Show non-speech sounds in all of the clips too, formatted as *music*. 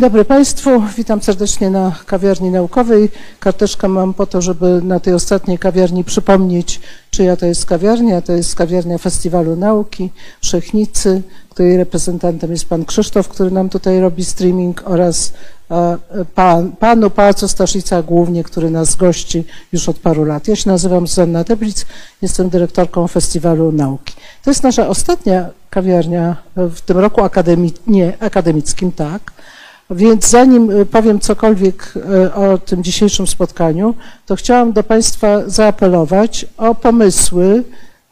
Dzień dobry Państwu, witam serdecznie na kawiarni naukowej. Karteczkę mam po to, żeby na tej ostatniej kawiarni przypomnieć, czyja to jest kawiarnia. To jest kawiarnia Festiwalu Nauki Wszechnicy, której reprezentantem jest pan Krzysztof, który nam tutaj robi streaming oraz e, pan, panu Pałacu Staszica głównie, który nas gości już od paru lat. Ja się nazywam Zuzanna Deblic, jestem dyrektorką Festiwalu Nauki. To jest nasza ostatnia kawiarnia w tym roku akademi, nie, akademickim, tak. Więc zanim y, powiem cokolwiek y, o tym dzisiejszym spotkaniu, to chciałam do Państwa zaapelować o pomysły,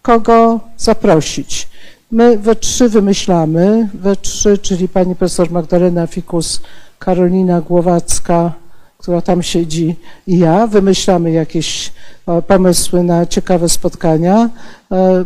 kogo zaprosić. My we trzy wymyślamy, we trzy, czyli pani profesor Magdalena Fikus, Karolina Głowacka, która tam siedzi i ja, wymyślamy jakieś pomysły na ciekawe spotkania. E,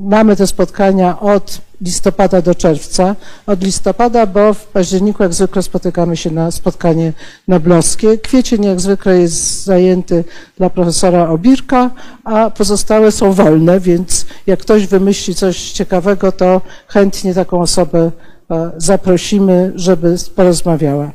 mamy te spotkania od listopada do czerwca. Od listopada, bo w październiku jak zwykle spotykamy się na spotkanie noblowskie. Kwiecień jak zwykle jest zajęty dla profesora Obirka, a pozostałe są wolne, więc jak ktoś wymyśli coś ciekawego, to chętnie taką osobę e, zaprosimy, żeby porozmawiała.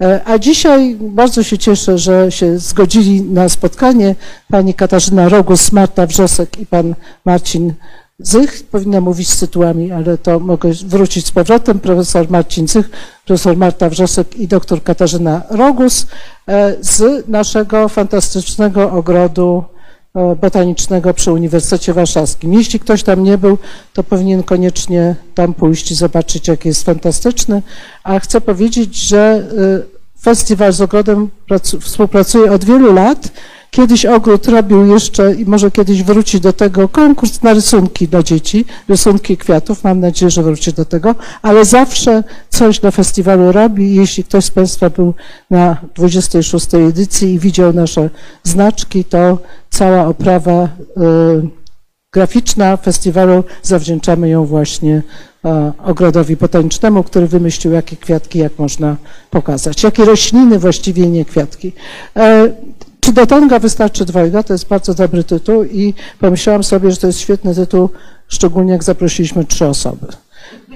E, a dzisiaj bardzo się cieszę, że się zgodzili na spotkanie pani Katarzyna Rogus, Marta Wrzosek i pan Marcin Zych. Powinna mówić z tytułami, ale to mogę wrócić z powrotem. Profesor Marcin Zych, profesor Marta Wrzosek i doktor Katarzyna Rogus e, z naszego fantastycznego ogrodu e, botanicznego przy Uniwersytecie Warszawskim. Jeśli ktoś tam nie był, to powinien koniecznie tam pójść i zobaczyć, jak jest fantastyczny. A chcę powiedzieć, że festiwal z ogrodem współpracuje od wielu lat Kiedyś ogród robił jeszcze i może kiedyś wróci do tego konkurs na rysunki dla dzieci, rysunki kwiatów. Mam nadzieję, że wróci do tego, ale zawsze coś dla festiwalu robi. Jeśli ktoś z Państwa był na 26. edycji i widział nasze znaczki, to cała oprawa y, graficzna festiwalu zawdzięczamy ją właśnie e, ogrodowi botanicznemu, który wymyślił, jakie kwiatki, jak można pokazać, jakie rośliny właściwie, nie kwiatki. Czy do tanga wystarczy dwojga? To jest bardzo dobry tytuł i pomyślałam sobie, że to jest świetny tytuł, szczególnie jak zaprosiliśmy trzy osoby.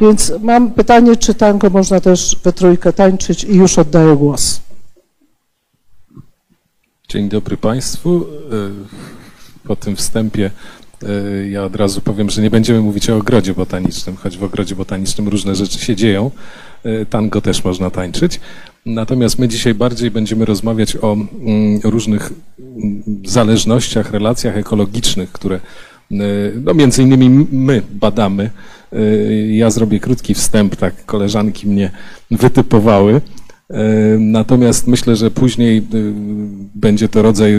Więc mam pytanie, czy tango można też we trójkę tańczyć i już oddaję głos. Dzień dobry Państwu. E, po tym wstępie e, ja od razu powiem, że nie będziemy mówić o ogrodzie botanicznym, choć w ogrodzie botanicznym różne rzeczy się dzieją. E, tango też można tańczyć. Natomiast my dzisiaj bardziej będziemy rozmawiać o mm, różnych mm, zależnościach, relacjach ekologicznych, które e, no między innymi my badamy. E, ja zrobię krótki wstęp, tak koleżanki mnie wytypowały. Natomiast myślę, że później będzie to rodzaj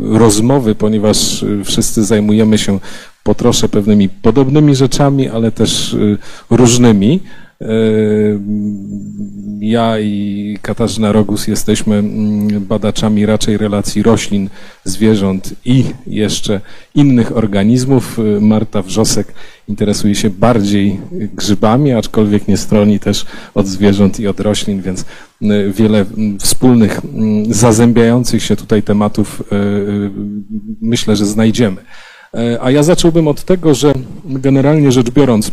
rozmowy, ponieważ wszyscy zajmujemy się po trosze pewnymi podobnymi rzeczami, ale też różnymi. Ja i Katarzyna Rogus jesteśmy mm, badaczami raczej relacji roślin, zwierząt i jeszcze innych organizmów. Marta Wrzosek interesuje się bardziej grzybami, aczkolwiek nie stroni też od zwierząt i od roślin, więc y, wiele mm, wspólnych, mm, zazębiających się tutaj tematów myślę, że znajdziemy. A ja zacząłbym od tego, że generalnie rzecz biorąc,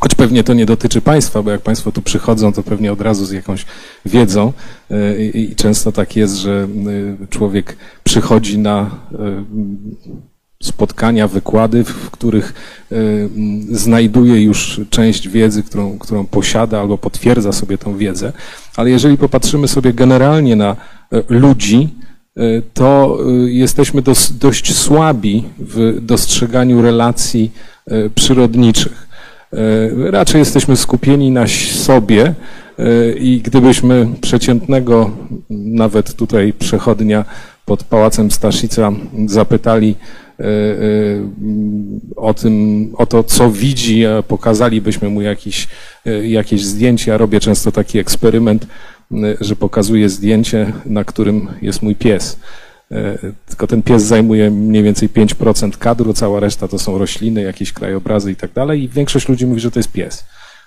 Choć pewnie to nie dotyczy Państwa, bo jak Państwo tu przychodzą, to pewnie od razu z jakąś wiedzą e, i często tak jest, że e, człowiek przychodzi na e, spotkania, wykłady, w których znajduje już część wiedzy, którą, którą posiada albo potwierdza sobie tą wiedzę, ale jeżeli popatrzymy sobie generalnie na ludzi, to jesteśmy dość słabi w dostrzeganiu relacji przyrodniczych. E, raczej jesteśmy skupieni na sobie e, i gdybyśmy przeciętnego, nawet tutaj przechodnia pod Pałacem Staszica zapytali e, o tym, o to, co widzi, pokazalibyśmy mu jakiś, jakieś zdjęcie. Ja robię często taki eksperyment, że pokazuję zdjęcie, na którym jest mój pies. E, tylko ten pies zajmuje mniej więcej 5% kadru, cała reszta to są rośliny, jakieś krajobrazy i tak dalej i większość ludzi mówi, że to jest pies.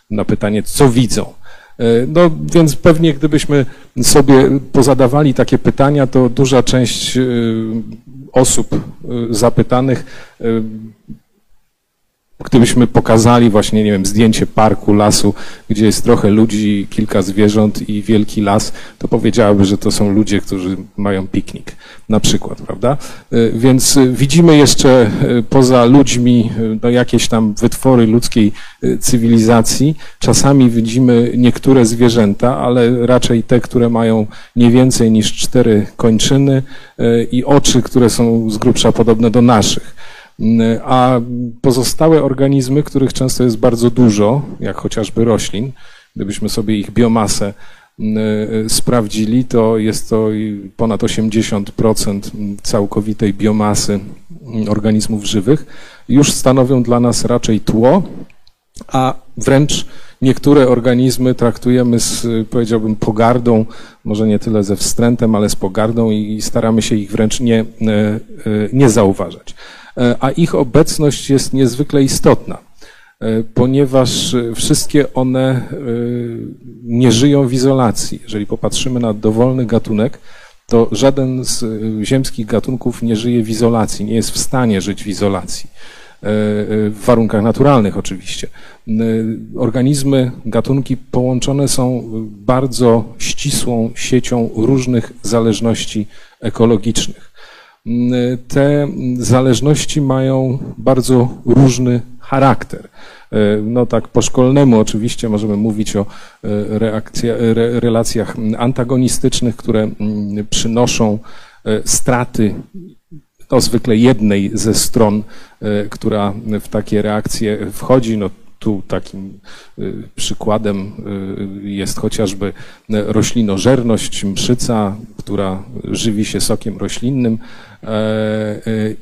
Na pytanie, co widzą. E, no więc pewnie gdybyśmy sobie pozadawali takie pytania, to duża część e, osób zapytanych Gdybyśmy pokazali właśnie, nie wiem, zdjęcie parku, lasu, gdzie jest trochę ludzi, kilka zwierząt i wielki las, to powiedziałaby, że to są ludzie, którzy mają piknik, na przykład, prawda? Y, Więc y, widzimy jeszcze y, poza ludźmi no, jakieś tam wytwory ludzkiej cywilizacji. Czasami widzimy niektóre zwierzęta, ale raczej te, które mają nie więcej niż cztery kończyny i oczy, które są z grubsza podobne do naszych. A pozostałe organizmy, których często jest bardzo dużo, jak chociażby roślin, gdybyśmy sobie ich biomasę y, sprawdzili, to jest to ponad 80% całkowitej biomasy mm, organizmów żywych, już stanowią dla nas raczej tło, a wręcz niektóre organizmy traktujemy z, powiedziałbym, pogardą, może nie tyle ze wstrętem, ale z pogardą i staramy się ich wręcz nie, y, y, nie zauważać. E, A ich obecność jest niezwykle istotna, e, ponieważ y, wszystkie one nie żyją w izolacji. Jeżeli popatrzymy na dowolny gatunek, to żaden z ziemskich gatunków nie żyje w izolacji, nie jest w stanie żyć w izolacji. E, e, W warunkach naturalnych oczywiście. Organizmy, gatunki połączone są bardzo ścisłą siecią różnych zależności ekologicznych. Te zależności mają bardzo różny charakter. E, No tak po szkolnemu oczywiście możemy mówić o e, reakcja, re, relacjach antagonistycznych, które przynoszą e, straty no, zwykle jednej ze stron, która w takie reakcje wchodzi. No, tu takim przykładem jest chociażby roślinożerność, mszyca, która żywi się sokiem roślinnym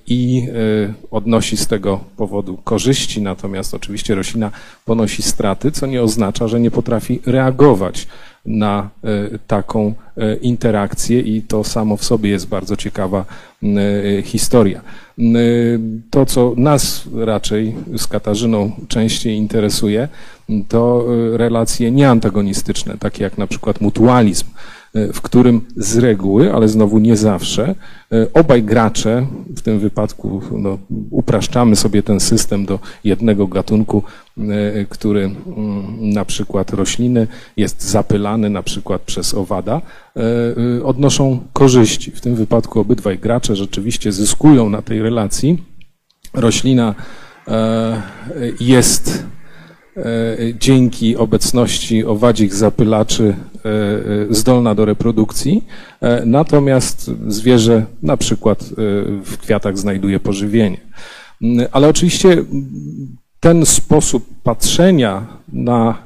i e, odnosi z tego powodu korzyści, natomiast oczywiście roślina ponosi straty, co nie oznacza, że nie potrafi reagować na e, taką e, interakcję i to samo w sobie jest bardzo ciekawa e, historia. To, co nas raczej z Katarzyną częściej interesuje, to e, relacje nieantagonistyczne, takie jak na przykład mutualizm, e, w którym z reguły, ale znowu nie zawsze, e, obaj gracze, w tym wypadku no, upraszczamy sobie ten system do jednego gatunku, e, który mm, na przykład rośliny jest zapylany na przykład przez owada, e, e, odnoszą korzyści. W tym wypadku obydwaj gracze rzeczywiście zyskują na tej relacji. Roślina e, jest e, dzięki obecności owadzich zapylaczy e, e, zdolna do reprodukcji, e, natomiast zwierzę na przykład e, w kwiatach znajduje pożywienie. Mm, Ale oczywiście ten sposób patrzenia na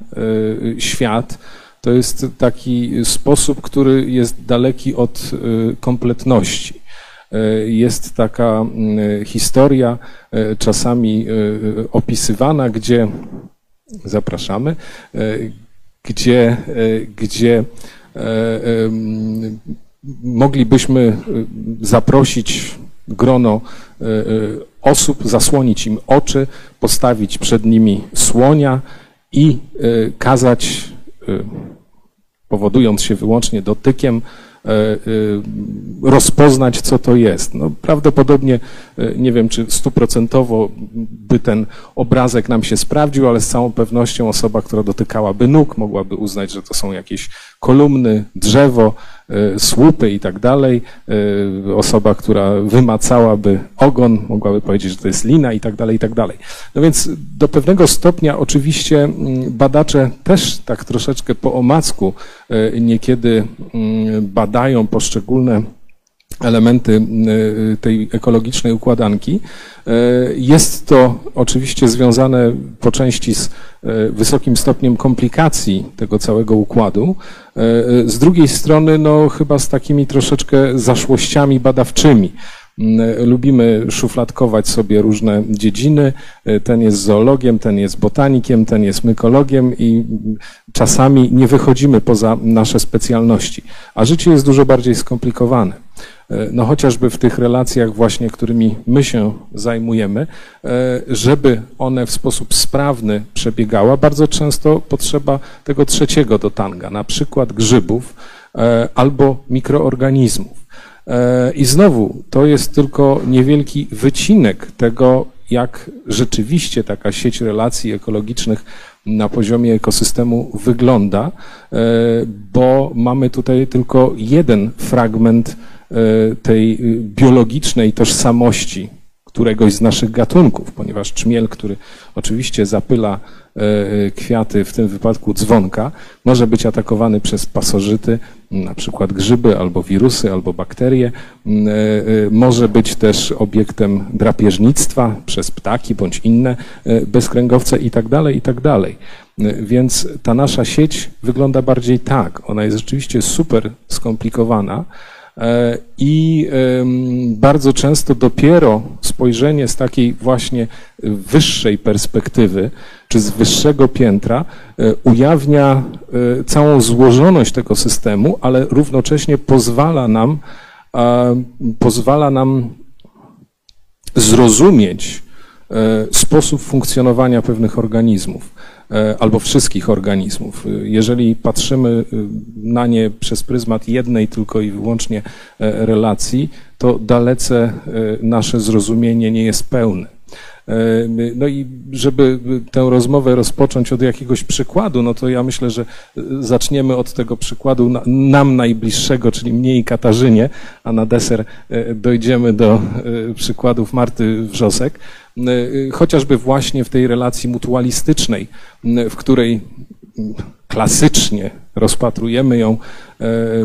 e, świat to jest taki sposób, który jest daleki od e, kompletności. E, Jest taka mm, historia e, czasami e, opisywana, gdzie zapraszamy, e, gdzie, e, gdzie e, moglibyśmy zaprosić grono osób, zasłonić im oczy, postawić przed nimi słonia i kazać, powodując się wyłącznie dotykiem, rozpoznać, co to jest. No, prawdopodobnie e, nie wiem, czy stuprocentowo by ten obrazek nam się sprawdził, ale z całą pewnością osoba, która dotykałaby nóg, mogłaby uznać, że to są jakieś kolumny, drzewo, e, słupy i tak dalej. E, Osoba, która wymacałaby ogon, mogłaby powiedzieć, że to jest lina i tak dalej, i tak dalej. No więc do pewnego stopnia oczywiście mm, badacze też tak troszeczkę po omacku e, niekiedy mm, badają poszczególne elementy y, tej ekologicznej układanki. E, Jest to oczywiście związane po części z wysokim stopniem komplikacji tego całego układu. Z drugiej strony, no chyba z takimi troszeczkę zaszłościami badawczymi. Lubimy szufladkować sobie różne dziedziny. Ten jest zoologiem, ten jest botanikiem, ten jest mykologiem i czasami nie wychodzimy poza nasze specjalności. A życie jest dużo bardziej skomplikowane. E, No chociażby w tych relacjach właśnie, którymi my się zajmujemy, e, żeby one w sposób sprawny przebiegały, bardzo często potrzeba tego trzeciego do tanga, na przykład grzybów e, albo mikroorganizmów. I znowu, to jest tylko niewielki wycinek tego, jak rzeczywiście taka sieć relacji ekologicznych na poziomie ekosystemu wygląda, bo mamy tutaj tylko jeden fragment tej biologicznej tożsamości któregoś z naszych gatunków, ponieważ czmiel, który oczywiście zapyla e, kwiaty, w tym wypadku dzwonka, może być atakowany przez pasożyty, na przykład grzyby, albo wirusy, albo bakterie. Mm, e, e, może być też obiektem drapieżnictwa przez ptaki bądź inne bezkręgowce itd., tak itd. Tak więc ta nasza sieć wygląda bardziej tak. Ona jest rzeczywiście super skomplikowana, E, I bardzo często dopiero spojrzenie z takiej właśnie wyższej perspektywy, czy z wyższego piętra, e, ujawnia e, całą złożoność tego systemu, ale równocześnie pozwala nam, pozwala nam zrozumieć sposób funkcjonowania pewnych organizmów. E, albo wszystkich organizmów. Jeżeli patrzymy e, na nie przez pryzmat jednej tylko i wyłącznie e, relacji, to dalece nasze zrozumienie nie jest pełne. No i żeby tę rozmowę rozpocząć od jakiegoś przykładu, no to ja myślę, że zaczniemy od tego przykładu nam najbliższego, czyli mnie i Katarzynie, a na deser dojdziemy do przykładów Marty Wrzosek. Chociażby właśnie w tej relacji mutualistycznej, w której klasycznie rozpatrujemy ją,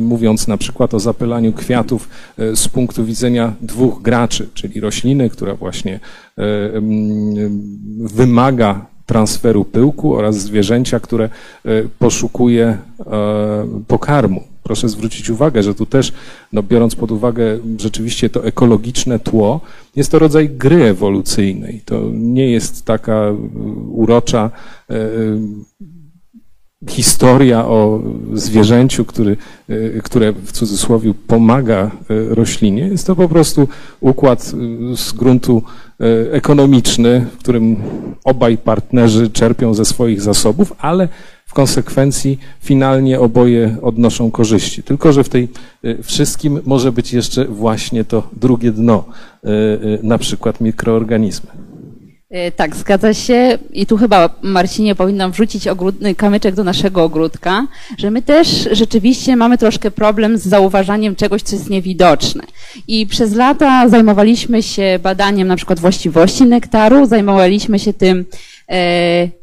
mówiąc na przykład o zapylaniu kwiatów e, z punktu widzenia dwóch graczy, czyli rośliny, która właśnie e, wymaga transferu pyłku oraz zwierzęcia, które poszukuje pokarmu. Proszę zwrócić uwagę, że tu też, no biorąc pod uwagę rzeczywiście to ekologiczne tło, jest to rodzaj gry ewolucyjnej. To nie jest taka urocza e, historia o zwierzęciu, który, e, które w cudzysłowie pomaga e, roślinie. Jest to po prostu układ z gruntu ekonomiczny, w którym obaj partnerzy czerpią ze swoich zasobów, ale konsekwencji finalnie oboje odnoszą korzyści. Tylko, że w tej wszystkim może być jeszcze właśnie to drugie dno, na przykład mikroorganizmy. Tak, zgadza się. I tu chyba, Marcinie, powinnam wrzucić ogródny kamyczek do naszego ogródka, że my też rzeczywiście mamy troszkę problem z zauważaniem czegoś, co jest niewidoczne. I przez lata zajmowaliśmy się badaniem na przykład właściwości nektaru, zajmowaliśmy się tym, E,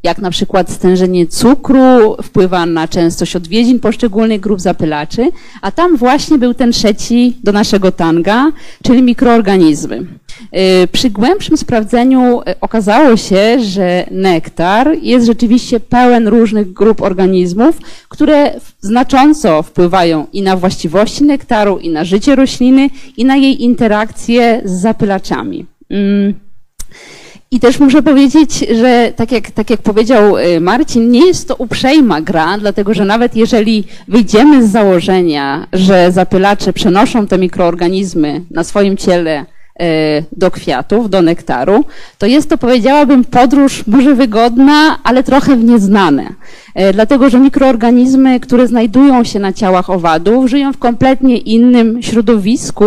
jak na przykład stężenie cukru wpływa na częstość odwiedzin poszczególnych grup zapylaczy, a tam właśnie był ten trzeci do naszego tanga, czyli mikroorganizmy. E, przy głębszym sprawdzeniu e, okazało się, że nektar jest rzeczywiście pełen różnych grup organizmów, które znacząco wpływają i na właściwości nektaru, i na życie rośliny, i na jej interakcje z zapylaczami. I też muszę powiedzieć, że tak jak, tak jak powiedział y, Marcin, nie jest to uprzejma gra, dlatego że nawet jeżeli wyjdziemy z założenia, że zapylacze przenoszą te mikroorganizmy na swoim ciele y, do kwiatów, do nektaru, to jest to, powiedziałabym, podróż może wygodna, ale trochę w nieznane. Y, dlatego, że mikroorganizmy, które znajdują się na ciałach owadów, żyją w kompletnie innym środowisku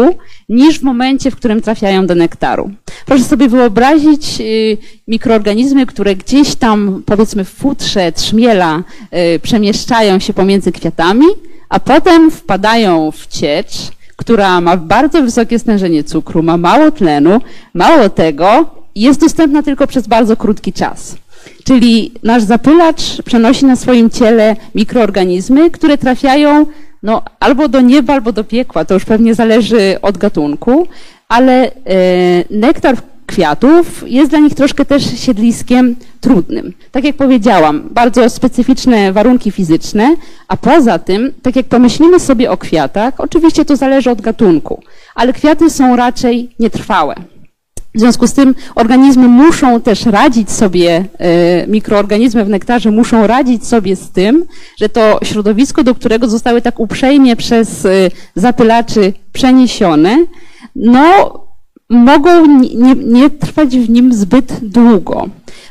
niż w momencie, w którym trafiają do nektaru. Proszę sobie wyobrazić y, mikroorganizmy, które gdzieś tam, powiedzmy w futrze trzmiela y, przemieszczają się pomiędzy kwiatami, a potem wpadają w ciecz, która ma bardzo wysokie stężenie cukru, ma mało tlenu, mało tego jest dostępna tylko przez bardzo krótki czas. Czyli nasz zapylacz przenosi na swoim ciele mikroorganizmy, które trafiają no, albo do nieba, albo do piekła, to już pewnie zależy od gatunku, ale e, nektar kwiatów jest dla nich troszkę też siedliskiem trudnym. Tak jak powiedziałam, bardzo specyficzne warunki fizyczne, a poza tym, tak jak pomyślimy sobie o kwiatach, oczywiście to zależy od gatunku, ale kwiaty są raczej nietrwałe. W związku z tym organizmy muszą też radzić sobie, e, mikroorganizmy w nektarze muszą radzić sobie z tym, że to środowisko, do którego zostały tak uprzejmie przez e, zapylaczy przeniesione, no mogą nie, nie trwać w nim zbyt długo.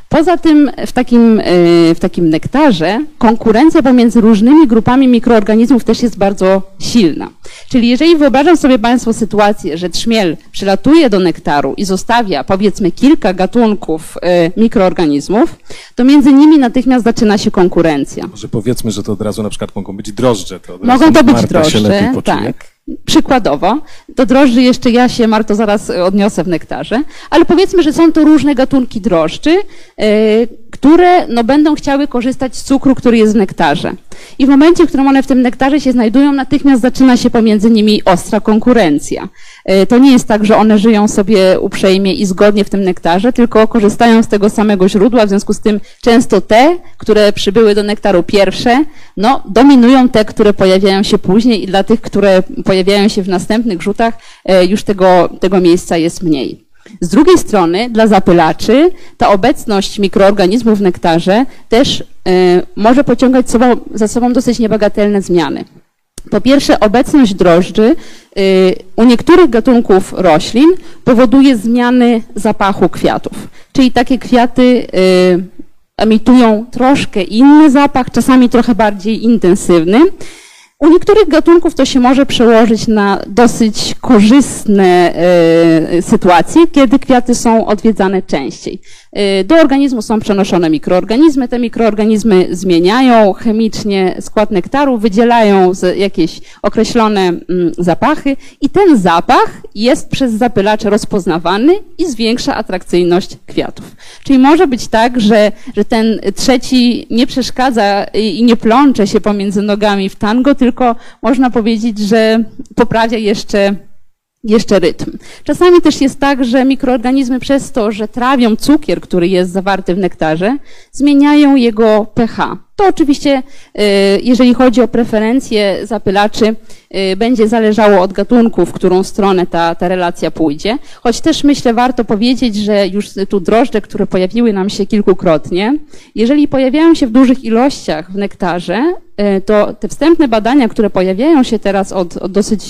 Poza tym w takim, y, w takim nektarze konkurencja pomiędzy różnymi grupami mikroorganizmów też jest bardzo silna. Czyli jeżeli wyobrażam sobie Państwo sytuację, że trzmiel przylatuje do nektaru i zostawia powiedzmy kilka gatunków y, mikroorganizmów, to między nimi natychmiast zaczyna się konkurencja. Może powiedzmy, że to od razu na przykład mogą być drożdże. To Mogą to być Marta drożdże, tak. Przykładowo, do drożdży jeszcze ja się, Marto, zaraz odniosę w nektarze, ale powiedzmy, że są to różne gatunki drożdży, yy, które no, będą chciały korzystać z cukru, który jest w nektarze. I w momencie, w którym one w tym nektarze się znajdują, natychmiast zaczyna się pomiędzy nimi ostra konkurencja. Yy, To nie jest tak, że one żyją sobie uprzejmie i zgodnie w tym nektarze, tylko korzystają z tego samego źródła, w związku z tym często te, które przybyły do nektaru pierwsze, no, dominują te, które pojawiają się później i dla tych, które pojawiają się w następnych rzutach, e, już tego, tego miejsca jest mniej. Z drugiej strony, dla zapylaczy, ta obecność mikroorganizmów w nektarze też e, może pociągać sobą, za sobą dosyć niebagatelne zmiany. Po pierwsze, obecność drożdży y, u niektórych gatunków roślin powoduje zmiany zapachu kwiatów. Czyli takie kwiaty y, emitują troszkę inny zapach, czasami trochę bardziej intensywny. U niektórych gatunków to się może przełożyć na dosyć korzystne e, sytuacje, kiedy kwiaty są odwiedzane częściej. E, Do organizmu są przenoszone mikroorganizmy. Te mikroorganizmy zmieniają chemicznie skład nektaru, wydzielają jakieś określone mm, zapachy i ten zapach jest przez zapylacze rozpoznawany i zwiększa atrakcyjność kwiatów. Czyli może być tak, że, że ten trzeci nie przeszkadza i nie plącze się pomiędzy nogami w tango, tylko można powiedzieć, że poprawia jeszcze jeszcze rytm. Czasami też jest tak, że mikroorganizmy przez to, że trawią cukier, który jest zawarty w nektarze, zmieniają jego pH. To oczywiście, y, jeżeli chodzi o preferencje zapylaczy, y, będzie zależało od gatunku, w którą stronę ta, ta relacja pójdzie. Choć też myślę, warto powiedzieć, że już tu drożdże, które pojawiły nam się kilkukrotnie, jeżeli pojawiają się w dużych ilościach w nektarze, y, to te wstępne badania, które pojawiają się teraz od, od dosyć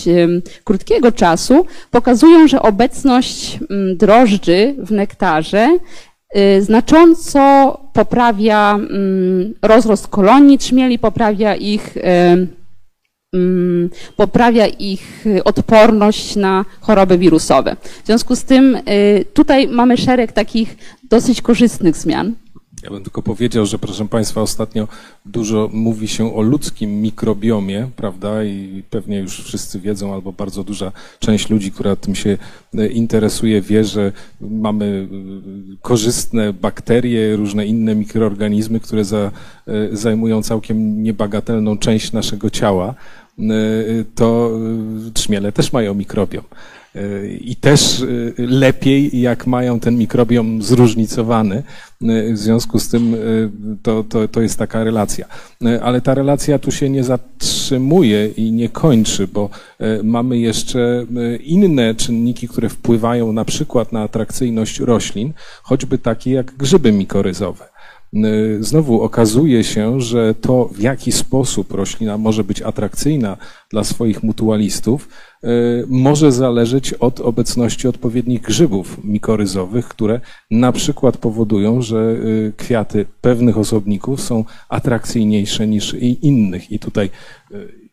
krótkiego czasu, pokazują, że obecność mm, drożdży w nektarze znacząco poprawia mm, rozrost kolonii trzmieli, poprawia ich, em, mm, poprawia ich y, odporność na choroby wirusowe. W związku z tym y, tutaj mamy szereg takich dosyć korzystnych zmian. Ja bym tylko powiedział, że proszę Państwa, ostatnio dużo mówi się o ludzkim mikrobiomie, prawda? I pewnie już wszyscy wiedzą, albo bardzo duża część ludzi, która tym się e, interesuje, wie, że mamy e, korzystne bakterie, różne inne mikroorganizmy, które za, e, zajmują całkiem niebagatelną część naszego ciała. To trzmiele też mają mikrobiom. I też e, lepiej, jak mają ten mikrobiom zróżnicowany. E, W związku z tym e, to, to, to jest taka relacja. Ale ta relacja tu się nie zatrzymuje i nie kończy, bo mamy jeszcze inne czynniki, które wpływają na przykład na atrakcyjność roślin, choćby takie jak grzyby mikoryzowe. Y, Znowu okazuje się, że to, w jaki sposób roślina może być atrakcyjna dla swoich mutualistów, y, może zależeć od obecności odpowiednich grzybów mikoryzowych, które na przykład powodują, że y, kwiaty pewnych osobników są atrakcyjniejsze niż innych. I tutaj y,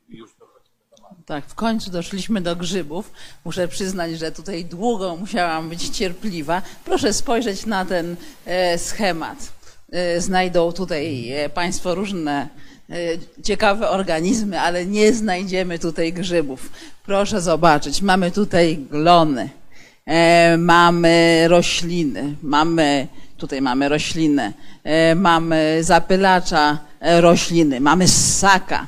Tak, w końcu doszliśmy do grzybów. Muszę przyznać, że tutaj długo musiałam być cierpliwa. Proszę spojrzeć na ten e, schemat. E, znajdą tutaj e, Państwo różne ciekawe organizmy, ale nie znajdziemy tutaj grzybów. Proszę zobaczyć, mamy tutaj glony, e, mamy rośliny, mamy, tutaj mamy roślinę, e, mamy zapylacza e, rośliny, mamy ssaka.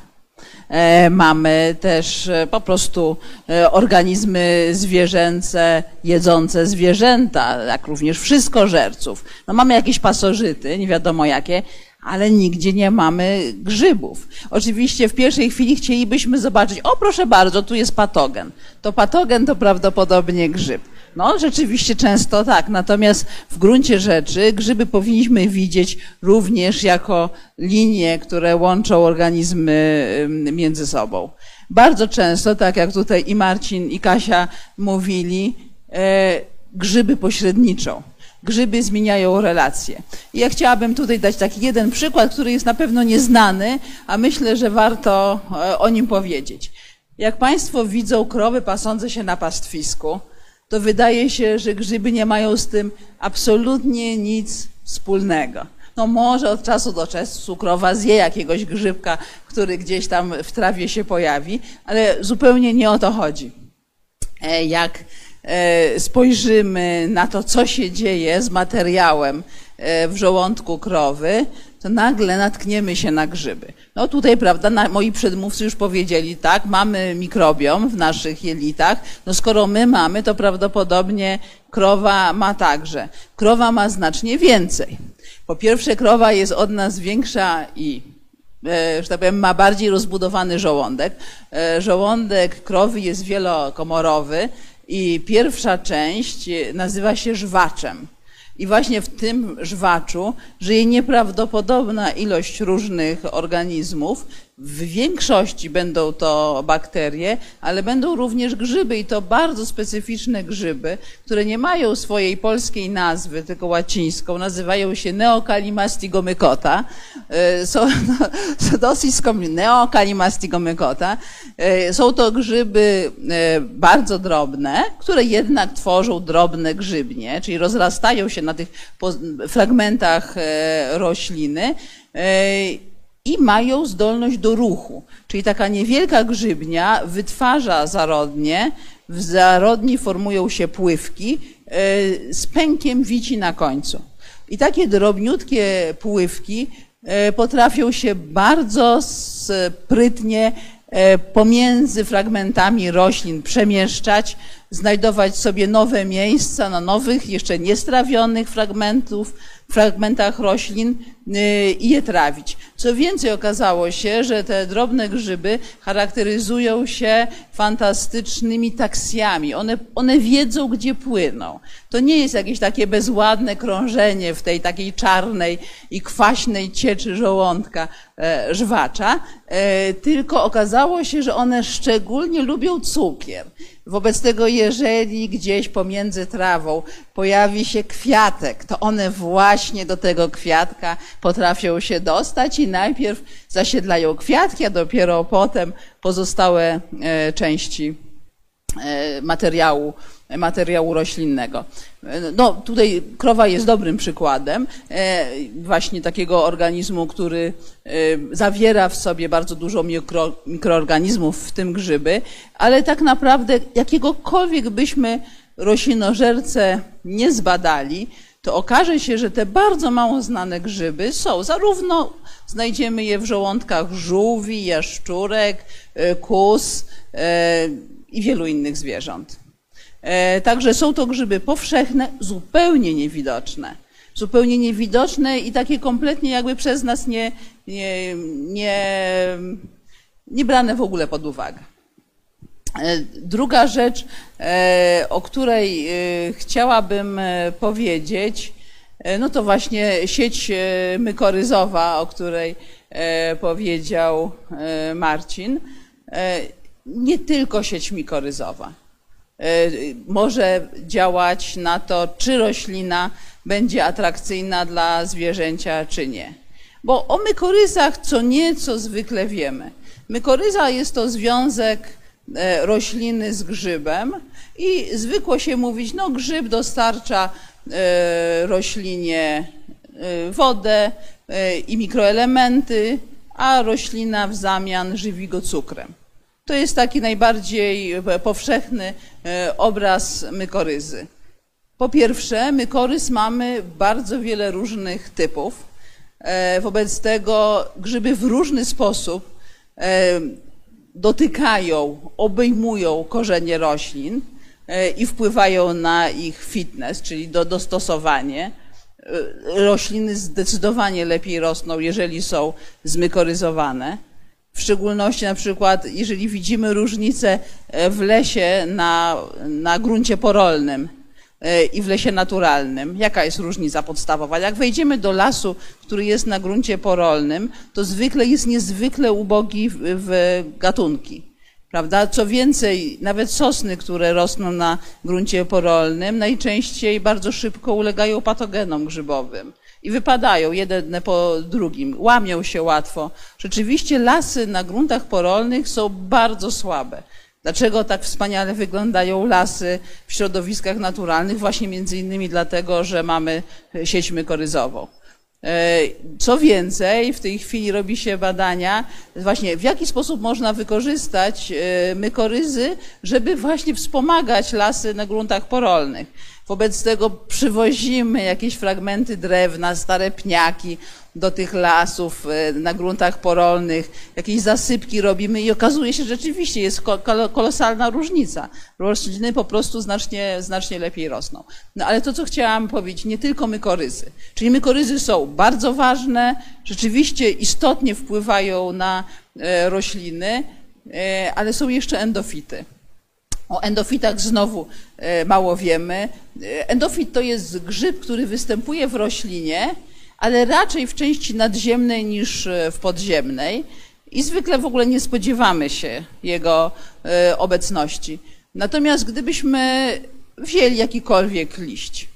E, Mamy też e, po prostu e, organizmy zwierzęce, jedzące zwierzęta, jak również wszystkożerców. No mamy jakieś pasożyty, nie wiadomo jakie, ale nigdzie nie mamy grzybów. Oczywiście w pierwszej chwili chcielibyśmy zobaczyć, o proszę bardzo, tu jest patogen. To patogen to prawdopodobnie grzyb. No, rzeczywiście często tak. Natomiast w gruncie rzeczy grzyby powinniśmy widzieć również jako linie, które łączą organizmy między sobą. Bardzo często, tak jak tutaj i Marcin, i Kasia mówili, e, grzyby pośredniczą. Grzyby zmieniają relacje. I ja chciałabym tutaj dać taki jeden przykład, który jest na pewno nieznany, a myślę, że warto e, o nim powiedzieć. Jak Państwo widzą krowy pasące się na pastwisku, to wydaje się, że grzyby nie mają z tym absolutnie nic wspólnego. No może od czasu do czasu krowa zje jakiegoś grzybka, który gdzieś tam w trawie się pojawi, ale zupełnie nie o to chodzi. E, jak spojrzymy na to, co się dzieje z materiałem e, w żołądku krowy, to nagle natkniemy się na grzyby. No tutaj, prawda, na, moi przedmówcy już powiedzieli, tak, mamy mikrobiom w naszych jelitach, no skoro my mamy, to prawdopodobnie krowa ma także. Krowa ma znacznie więcej. Po pierwsze, krowa jest od nas większa i e, że tak powiem, ma bardziej rozbudowany żołądek. E, żołądek krowy jest wielokomorowy i pierwsza część nazywa się żwaczem. I właśnie w tym żwaczu żyje nieprawdopodobna ilość różnych organizmów. W większości będą to bakterie, ale będą również grzyby i to bardzo specyficzne grzyby, które nie mają swojej polskiej nazwy, tylko łacińską. Nazywają się neokalimastigomykota. E, są *laughs* no, dosyć skomplikowane. Neokalimastigomykota. E, są to grzyby e, bardzo drobne, które jednak tworzą drobne grzybnie, czyli rozrastają się na tych fragmentach rośliny i mają zdolność do ruchu. Czyli taka niewielka grzybnia wytwarza zarodnie, w zarodni formują się pływki e, z pękiem wici na końcu. I takie drobniutkie pływki e, potrafią się bardzo sprytnie e, pomiędzy fragmentami roślin przemieszczać, znajdować sobie nowe miejsca na nowych, jeszcze niestrawionych fragmentów, fragmentach roślin y, i je trawić. Co więcej, okazało się, że te drobne grzyby charakteryzują się fantastycznymi taksjami. One, one wiedzą, gdzie płyną. To nie jest jakieś takie bezładne krążenie w tej takiej czarnej i kwaśnej cieczy żołądka e, żwacza, e, tylko okazało się, że one szczególnie lubią cukier. Wobec tego, jeżeli gdzieś pomiędzy trawą pojawi się kwiatek, to one właśnie do tego kwiatka potrafią się dostać i najpierw zasiedlają kwiatki, a dopiero potem pozostałe e, części e, materiału materiału roślinnego. No, tutaj krowa jest dobrym przykładem e, właśnie takiego organizmu, który e, zawiera w sobie bardzo dużo mikro, mikroorganizmów, w tym grzyby, ale tak naprawdę jakiegokolwiek byśmy roślinożerce nie zbadali, to okaże się, że te bardzo mało znane grzyby są. Zarówno znajdziemy je w żołądkach żółwi, jaszczurek, e, kus i wielu innych zwierząt. E, także są to grzyby powszechne, zupełnie niewidoczne. Zupełnie niewidoczne i takie kompletnie jakby przez nas nie, nie, nie, nie brane w ogóle pod uwagę. E, druga rzecz, e, o której chciałabym powiedzieć, no to właśnie sieć mykoryzowa, o której powiedział Marcin. Nie tylko sieć mikoryzowa. E, może działać na to, czy roślina będzie atrakcyjna dla zwierzęcia, czy nie. Bo o mykoryzach co nieco zwykle wiemy. Mykoryza jest to związek e, rośliny z grzybem i zwykło się mówić, no grzyb dostarcza e, roślinie wodę i mikroelementy, a roślina w zamian żywi go cukrem. To jest taki najbardziej powszechny e, obraz mykoryzy. Po pierwsze, mykorys mamy bardzo wiele różnych typów. E, wobec tego grzyby w różny sposób e, dotykają, obejmują korzenie roślin i wpływają na ich fitness, czyli do dostosowanie. Rośliny zdecydowanie lepiej rosną, jeżeli są zmykoryzowane. W szczególności na przykład, jeżeli widzimy różnicę e, w lesie na, na gruncie porolnym e, i w lesie naturalnym. Jaka jest różnica podstawowa? Jak wejdziemy do lasu, który jest na gruncie porolnym, to zwykle jest niezwykle ubogi w, w gatunki. Prawda? Co więcej, nawet sosny, które rosną na gruncie porolnym, najczęściej bardzo szybko ulegają patogenom grzybowym i wypadają jeden po drugim, łamią się łatwo. Rzeczywiście lasy na gruntach porolnych są bardzo słabe. Dlaczego tak wspaniale wyglądają lasy w środowiskach naturalnych? Właśnie między innymi dlatego, że mamy sieć mykoryzową. E, co więcej, w tej chwili robi się badania, właśnie w jaki sposób można wykorzystać e, mykoryzy, żeby właśnie wspomagać lasy na gruntach porolnych. Wobec tego przywozimy jakieś fragmenty drewna, stare pniaki do tych lasów e, na gruntach porolnych, jakieś zasypki robimy i okazuje się, że rzeczywiście jest kolosalna różnica. Rośliny po prostu znacznie, znacznie lepiej rosną. No ale to, co chciałam powiedzieć, nie tylko mykoryzy. Czyli mykoryzy są bardzo ważne, rzeczywiście istotnie wpływają na e, rośliny, e, ale są jeszcze endofity. O endofitach znowu e, mało wiemy. E, endofit to jest grzyb, który występuje w roślinie, ale raczej w części nadziemnej niż e, w podziemnej i zwykle w ogóle nie spodziewamy się jego obecności. Natomiast gdybyśmy wzięli jakikolwiek liść,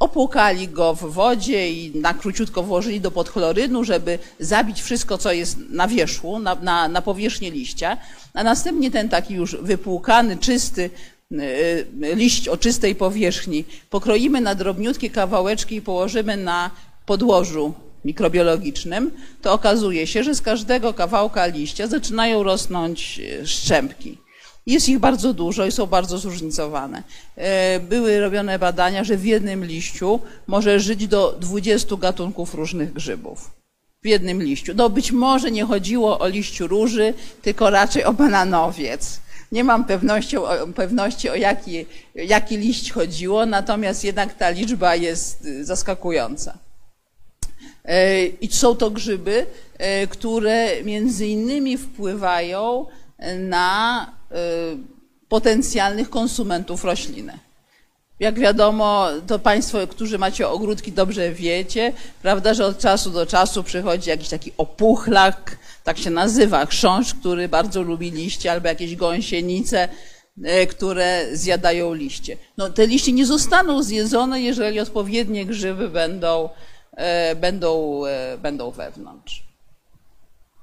opłukali go w wodzie i na króciutko włożyli do podchlorynu, żeby zabić wszystko, co jest na wierzchu, na, na, na powierzchnię liścia, a następnie ten taki już wypłukany, czysty e, liść o czystej powierzchni pokroimy na drobniutkie kawałeczki i położymy na podłożu mikrobiologicznym, to okazuje się, że z każdego kawałka liścia zaczynają rosnąć e, szczępki. Jest ich bardzo dużo i są bardzo zróżnicowane. E, były robione badania, że w jednym liściu może żyć do 20 gatunków różnych grzybów. W jednym liściu. No być może nie chodziło o liściu róży, tylko raczej o bananowiec. Nie mam pewności, pewności, o jaki, jaki liść chodziło, natomiast jednak ta liczba jest y, zaskakująca. E, I są to grzyby, e, które między innymi wpływają na potencjalnych konsumentów rośliny. Jak wiadomo, to Państwo, którzy macie ogródki, dobrze wiecie, prawda, że od czasu do czasu przychodzi jakiś taki opuchlak, tak się nazywa, chrząszcz, który bardzo lubi liście, albo jakieś gąsienice, y, które zjadają liście. No, te liście nie zostaną zjedzone, jeżeli odpowiednie grzyby będą, y, będą, będą wewnątrz.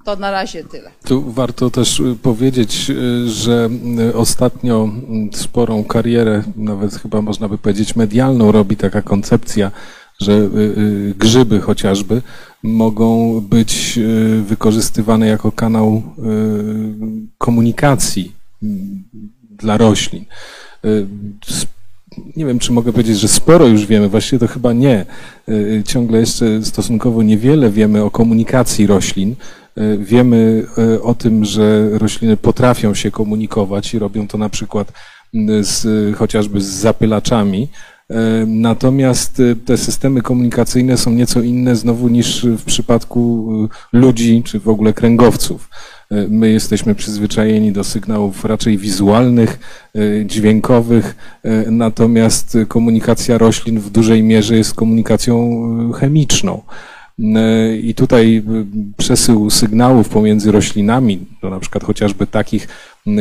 To na razie tyle. Tu warto też y, powiedzieć, y, że y, ostatnio sporą karierę, nawet chyba można by powiedzieć medialną, robi taka koncepcja, że grzyby chociażby mogą być wykorzystywane jako kanał komunikacji dla roślin. Nie wiem, czy mogę powiedzieć, że sporo już wiemy, właściwie to chyba nie. Ciągle jeszcze stosunkowo niewiele wiemy o komunikacji roślin. E, wiemy e, o tym, że rośliny potrafią się komunikować i robią to na przykład z, chociażby z zapylaczami. E, natomiast te systemy komunikacyjne są nieco inne znowu niż w przypadku ludzi czy w ogóle kręgowców. My jesteśmy przyzwyczajeni do sygnałów raczej wizualnych, dźwiękowych, natomiast komunikacja roślin w dużej mierze jest komunikacją chemiczną. E, I tutaj e, przesył sygnałów pomiędzy roślinami, to na przykład chociażby takich,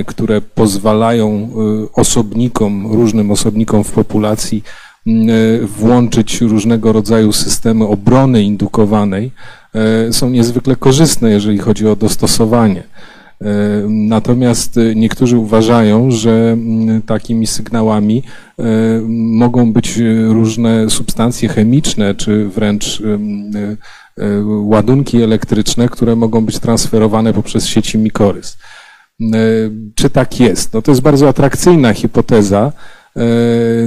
które pozwalają osobnikom, różnym osobnikom w populacji włączyć różnego rodzaju systemy obrony indukowanej, są niezwykle korzystne, jeżeli chodzi o dostosowanie. E, natomiast e, niektórzy uważają, że mm, takimi sygnałami e, mogą być różne substancje chemiczne, czy wręcz ładunki elektryczne, które mogą być transferowane poprzez sieci mikorys. Czy tak jest? No to jest bardzo atrakcyjna hipoteza,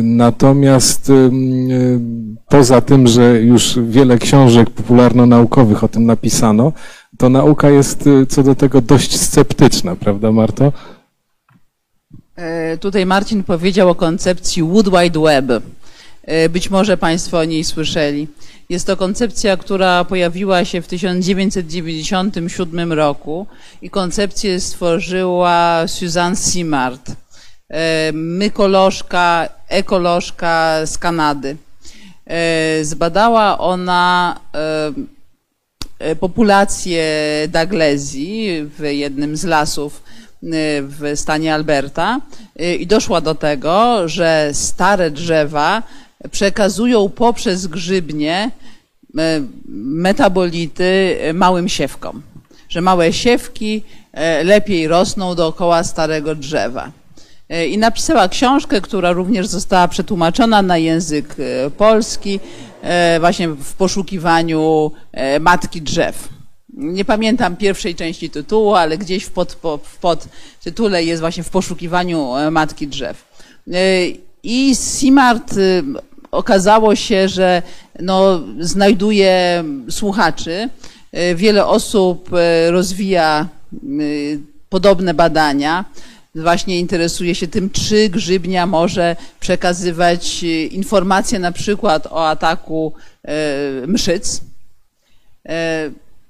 Natomiast poza tym, że już wiele książek popularno-naukowych o tym napisano, to nauka jest y, co do tego dość sceptyczna, prawda Marto? E, tutaj Marcin powiedział o koncepcji Wood Wide Web. E, być może Państwo o niej słyszeli. Jest to koncepcja, która pojawiła się w 1997 roku i koncepcję stworzyła Suzanne Simard, e, mykolożka, ekolożka z Kanady. Zbadała ona populację Daglezji w jednym z lasów w stanie Alberta y, i doszła do tego, że stare drzewa przekazują poprzez grzybnie metabolity małym siewkom. Że małe siewki lepiej rosną dookoła starego drzewa. I napisała książkę, która również została przetłumaczona na język polski, właśnie w poszukiwaniu matki drzew. Nie pamiętam pierwszej części tytułu, ale gdzieś w, pod, w podtytule jest właśnie w poszukiwaniu e, matki drzew. E, I Simart e, okazało się, że no, znajduje słuchaczy. Wiele osób rozwija podobne badania. Właśnie interesuje się tym, czy grzybnia może przekazywać informacje na przykład o ataku mszyc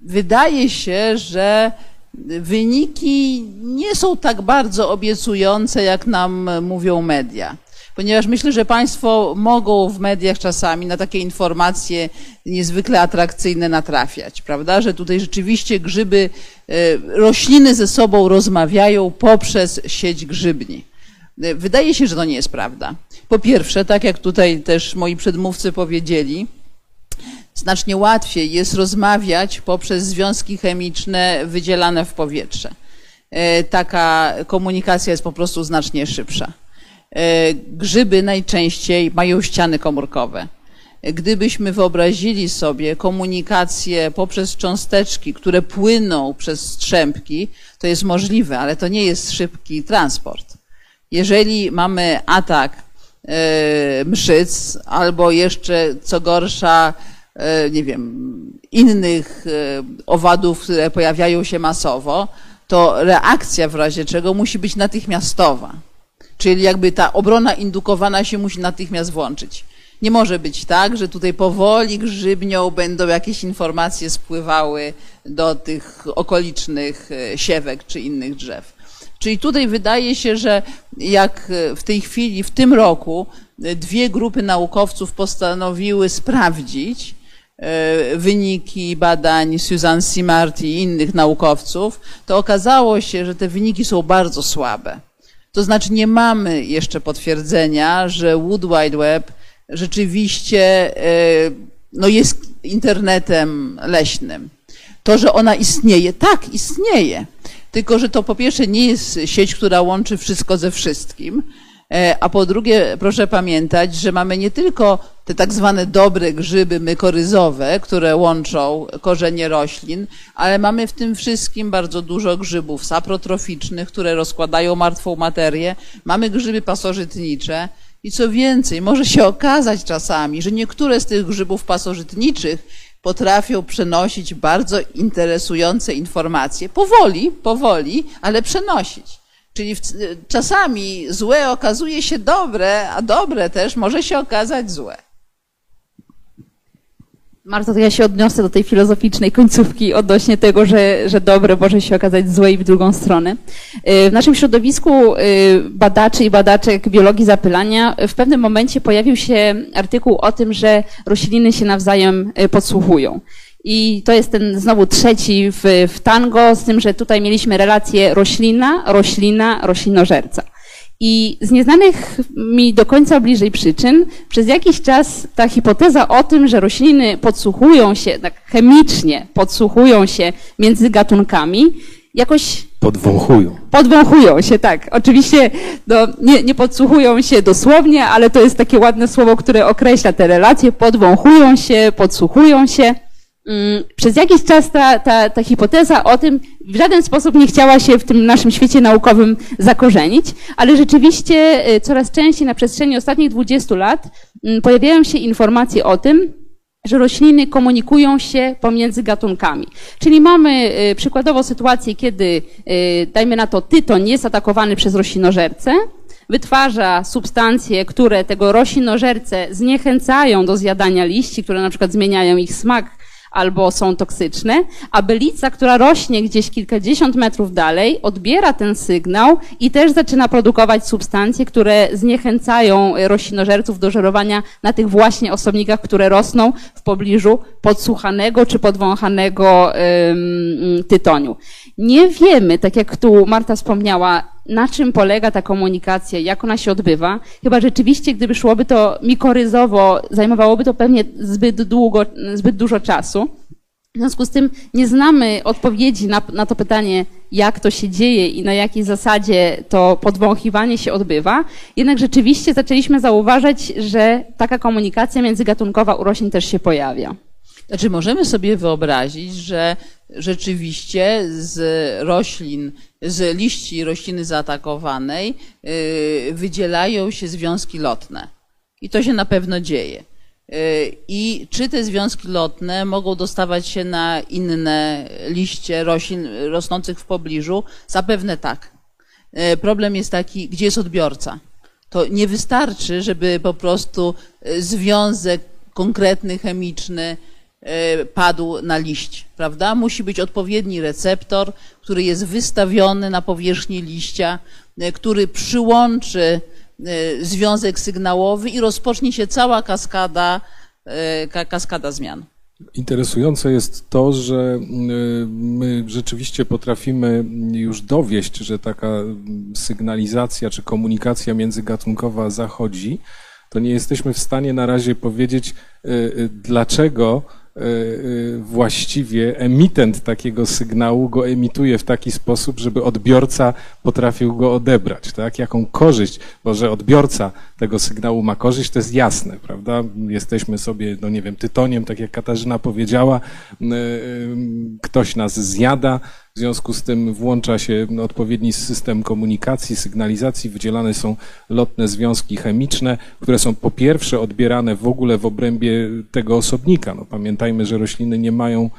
wydaje się, że wyniki nie są tak bardzo obiecujące, jak nam mówią media. Ponieważ myślę, że Państwo mogą w mediach czasami na takie informacje niezwykle atrakcyjne natrafiać, prawda? Że tutaj rzeczywiście grzyby, e, rośliny ze sobą rozmawiają poprzez sieć grzybni. E, wydaje się, że to nie jest prawda. Po pierwsze, tak jak tutaj też moi przedmówcy powiedzieli, znacznie łatwiej jest rozmawiać poprzez związki chemiczne wydzielane w powietrze. E, taka komunikacja jest po prostu znacznie szybsza. E, grzyby najczęściej mają ściany komórkowe. Gdybyśmy wyobrazili sobie komunikację poprzez cząsteczki, które płyną przez strzępki, to jest możliwe, ale to nie jest szybki transport. Jeżeli mamy atak e, mszyc albo jeszcze co gorsza E, nie wiem, innych owadów, które pojawiają się masowo, to reakcja w razie czego musi być natychmiastowa. Czyli jakby ta obrona indukowana się musi natychmiast włączyć. Nie może być tak, że tutaj powoli grzybnią będą jakieś informacje spływały do tych okolicznych e, siewek czy innych drzew. Czyli tutaj wydaje się, że jak w tej chwili, w tym roku, dwie grupy naukowców postanowiły sprawdzić, E, wyniki badań Susan Simard i innych naukowców, to okazało się, że te wyniki są bardzo słabe. To znaczy nie mamy jeszcze potwierdzenia, że Wood Wide Web rzeczywiście e, no jest internetem leśnym. To, że ona istnieje, tak, istnieje. Tylko, że to po pierwsze nie jest sieć, która łączy wszystko ze wszystkim, a po drugie, proszę pamiętać, że mamy nie tylko te tak zwane dobre grzyby mykoryzowe, które łączą korzenie roślin, ale mamy w tym wszystkim bardzo dużo grzybów saprotroficznych, które rozkładają martwą materię. Mamy grzyby pasożytnicze. I co więcej, może się okazać czasami, że niektóre z tych grzybów pasożytniczych potrafią przenosić bardzo interesujące informacje. Powoli, powoli, ale przenosić. Czyli czasami złe okazuje się dobre, a dobre też może się okazać złe. Marta, to ja się odniosę do tej filozoficznej końcówki odnośnie tego, że, że dobre może się okazać złe i w drugą stronę. Y, w naszym środowisku y, badaczy i badaczek biologii zapylania w pewnym momencie pojawił się artykuł o tym, że rośliny się nawzajem y, podsłuchują. I to jest ten znowu trzeci w, w tango, z tym, że tutaj mieliśmy relację roślina, roślina, roślinożerca. I z nieznanych mi do końca bliżej przyczyn, przez jakiś czas ta hipoteza o tym, że rośliny podsłuchują się, tak chemicznie podsłuchują się między gatunkami, jakoś. Podwąchują. Podwąchują się, tak. Oczywiście no, nie, nie podsłuchują się dosłownie, ale to jest takie ładne słowo, które określa te relacje. Podwąchują się, podsłuchują się. Mm, przez jakiś czas ta, ta, ta hipoteza o tym w żaden sposób nie chciała się w tym naszym świecie naukowym zakorzenić, ale rzeczywiście y, coraz częściej na przestrzeni ostatnich 20 lat mm, pojawiają się informacje o tym, że rośliny komunikują się pomiędzy gatunkami. Czyli mamy y, przykładowo sytuację, kiedy, y, dajmy na to, tytoń jest atakowany przez roślinożercę, wytwarza substancje, które tego roślinożercę zniechęcają do zjadania liści, które na przykład zmieniają ich smak albo są toksyczne, a bylica, która rośnie gdzieś kilkadziesiąt metrów dalej, odbiera ten sygnał i też zaczyna produkować substancje, które zniechęcają roślinożerców do żerowania na tych właśnie osobnikach, które rosną w pobliżu podsłuchanego czy podwąchanego tytoniu. Nie wiemy, tak jak tu Marta wspomniała, na czym polega ta komunikacja, jak ona się odbywa. Chyba rzeczywiście, gdyby szłoby to mikoryzowo, zajmowałoby to pewnie zbyt długo, zbyt dużo czasu. W związku z tym nie znamy odpowiedzi na, na, to pytanie, jak to się dzieje i na jakiej zasadzie to podwąchiwanie się odbywa. Jednak rzeczywiście zaczęliśmy zauważać, że taka komunikacja międzygatunkowa u roślin też się pojawia. Znaczy, możemy sobie wyobrazić, że rzeczywiście z roślin, z liści rośliny zaatakowanej yy, wydzielają się związki lotne. I to się na pewno dzieje. I czy te związki lotne mogą dostawać się na inne liście roślin rosnących w pobliżu? Zapewne tak. E, problem jest taki, gdzie jest odbiorca. To nie wystarczy, żeby po prostu związek konkretny, chemiczny padł na liść, prawda? Musi być odpowiedni receptor, który jest wystawiony na powierzchni liścia, który przyłączy Y, związek sygnałowy i rozpocznie się cała kaskada, kaskada zmian. Interesujące jest to, że y, my rzeczywiście potrafimy już dowieść, że taka sygnalizacja czy komunikacja międzygatunkowa zachodzi. To nie jesteśmy w stanie na razie powiedzieć, dlaczego E, e, właściwie emitent takiego sygnału go emituje w taki sposób, żeby odbiorca potrafił go odebrać, tak? Jaką korzyść, bo że odbiorca tego sygnału ma korzyść, to jest jasne, prawda? Jesteśmy sobie, no nie wiem, tytoniem, tak jak Katarzyna powiedziała, e, ktoś nas zjada, w związku z tym włącza się odpowiedni system komunikacji, sygnalizacji, wydzielane są lotne związki chemiczne, które są po pierwsze odbierane w ogóle w obrębie tego osobnika. No, pamiętajmy, że rośliny nie mają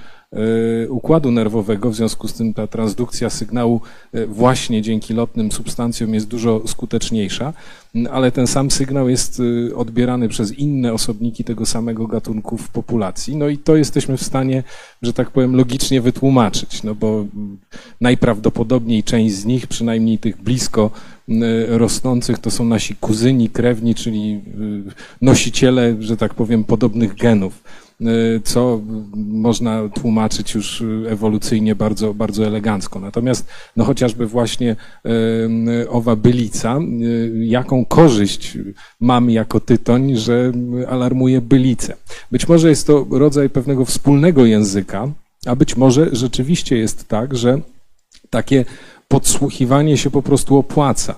układu nerwowego, w związku z tym ta transdukcja sygnału e, właśnie dzięki lotnym substancjom jest dużo skuteczniejsza, ale ten sam sygnał jest e, odbierany przez inne osobniki tego samego gatunku w populacji. No i to jesteśmy w stanie, że tak powiem, logicznie wytłumaczyć, no bo najprawdopodobniej część z nich, przynajmniej tych blisko rosnących, to są nasi kuzyni, krewni, czyli nosiciele, że tak powiem, podobnych genów. Y, co można tłumaczyć już ewolucyjnie bardzo, bardzo elegancko. Natomiast no chociażby właśnie y, owa bylica, y, jaką korzyść mamy jako tytoń, że alarmuje bylicę. Być może jest to rodzaj pewnego wspólnego języka, a być może rzeczywiście jest tak, że takie podsłuchiwanie się po prostu opłaca.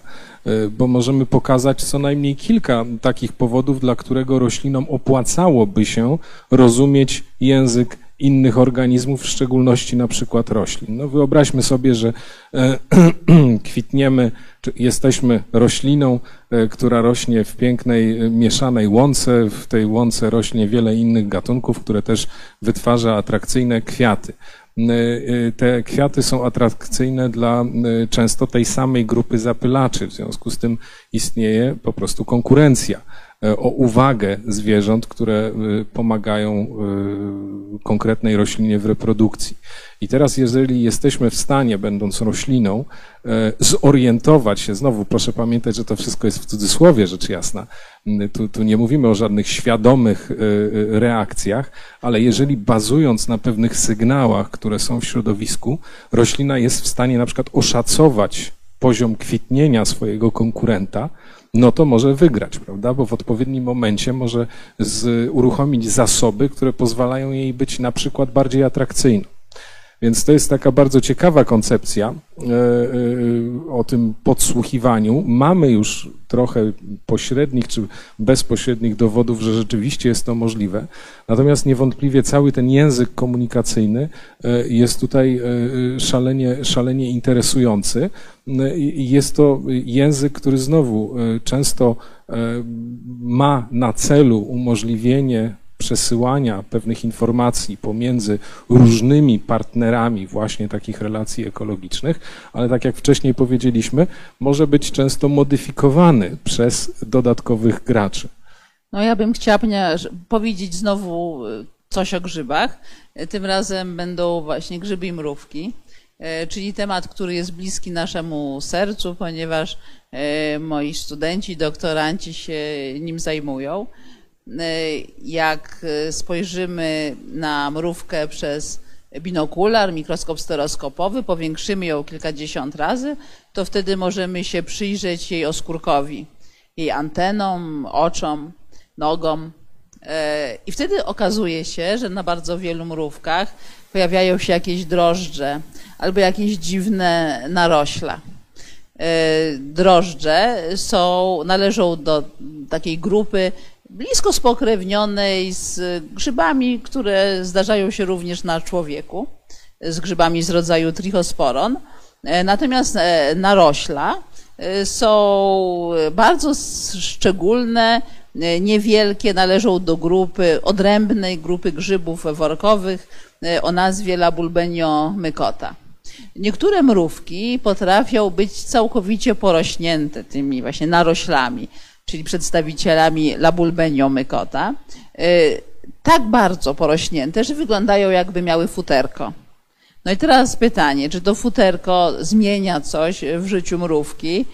E, bo możemy pokazać co najmniej kilka takich powodów, dla którego roślinom opłacałoby się rozumieć język innych organizmów, w szczególności na przykład roślin. No wyobraźmy sobie, że e, *clears throat* kwitniemy, czy jesteśmy rośliną, e, która rośnie w pięknej mieszanej łące. W tej łące rośnie wiele innych gatunków, które też wytwarza atrakcyjne kwiaty. Y, y, te kwiaty są atrakcyjne dla y, często tej samej grupy zapylaczy, w związku z tym istnieje po prostu konkurencja o uwagę zwierząt, które pomagają konkretnej roślinie w reprodukcji. I teraz, jeżeli jesteśmy w stanie, będąc rośliną, e, zorientować się, znowu proszę pamiętać, że to wszystko jest w cudzysłowie, rzecz jasna, tu, tu nie mówimy o żadnych świadomych e, e, reakcjach, ale jeżeli bazując na pewnych sygnałach, które są w środowisku, roślina jest w stanie na przykład oszacować poziom kwitnienia swojego konkurenta, no to może wygrać, prawda? Bo w odpowiednim momencie może z, uruchomić zasoby, które pozwalają jej być na przykład bardziej atrakcyjną. Więc to jest taka bardzo ciekawa koncepcja e, e, o tym podsłuchiwaniu. Mamy już trochę pośrednich czy bezpośrednich dowodów, że rzeczywiście jest to możliwe. Natomiast niewątpliwie cały ten język komunikacyjny e, jest tutaj szalenie, szalenie interesujący. Jest to język, który znowu często ma na celu umożliwienie przesyłania pewnych informacji pomiędzy różnymi partnerami właśnie takich relacji ekologicznych, ale tak jak wcześniej powiedzieliśmy, może być często modyfikowany przez dodatkowych graczy. No ja bym chciała powiedzieć znowu e, coś o grzybach. E, tym razem będą właśnie grzyby i mrówki, e, czyli temat, który jest bliski naszemu sercu, ponieważ moi studenci, doktoranci się nim zajmują. Jak spojrzymy na mrówkę przez binokular, mikroskop stereoskopowy, powiększymy ją kilkadziesiąt razy, to wtedy możemy się przyjrzeć jej oskórkowi, jej antenom, oczom, nogom. E, I wtedy okazuje się, że na bardzo wielu mrówkach pojawiają się jakieś drożdże albo jakieś dziwne narośla. E, drożdże są, należą do takiej grupy blisko spokrewnionej z grzybami, które zdarzają się również na człowieku, z grzybami z rodzaju trichosporon. E, natomiast e, narośla są bardzo szczególne, niewielkie, należą do grupy, odrębnej grupy grzybów workowych o nazwie Labulbenio mykota. Niektóre mrówki potrafią być całkowicie porośnięte tymi właśnie naroślami, czyli przedstawicielami labulbenio mykota, tak bardzo porośnięte, że wyglądają jakby miały futerko. No i teraz pytanie, czy to futerko zmienia coś w życiu mrówki,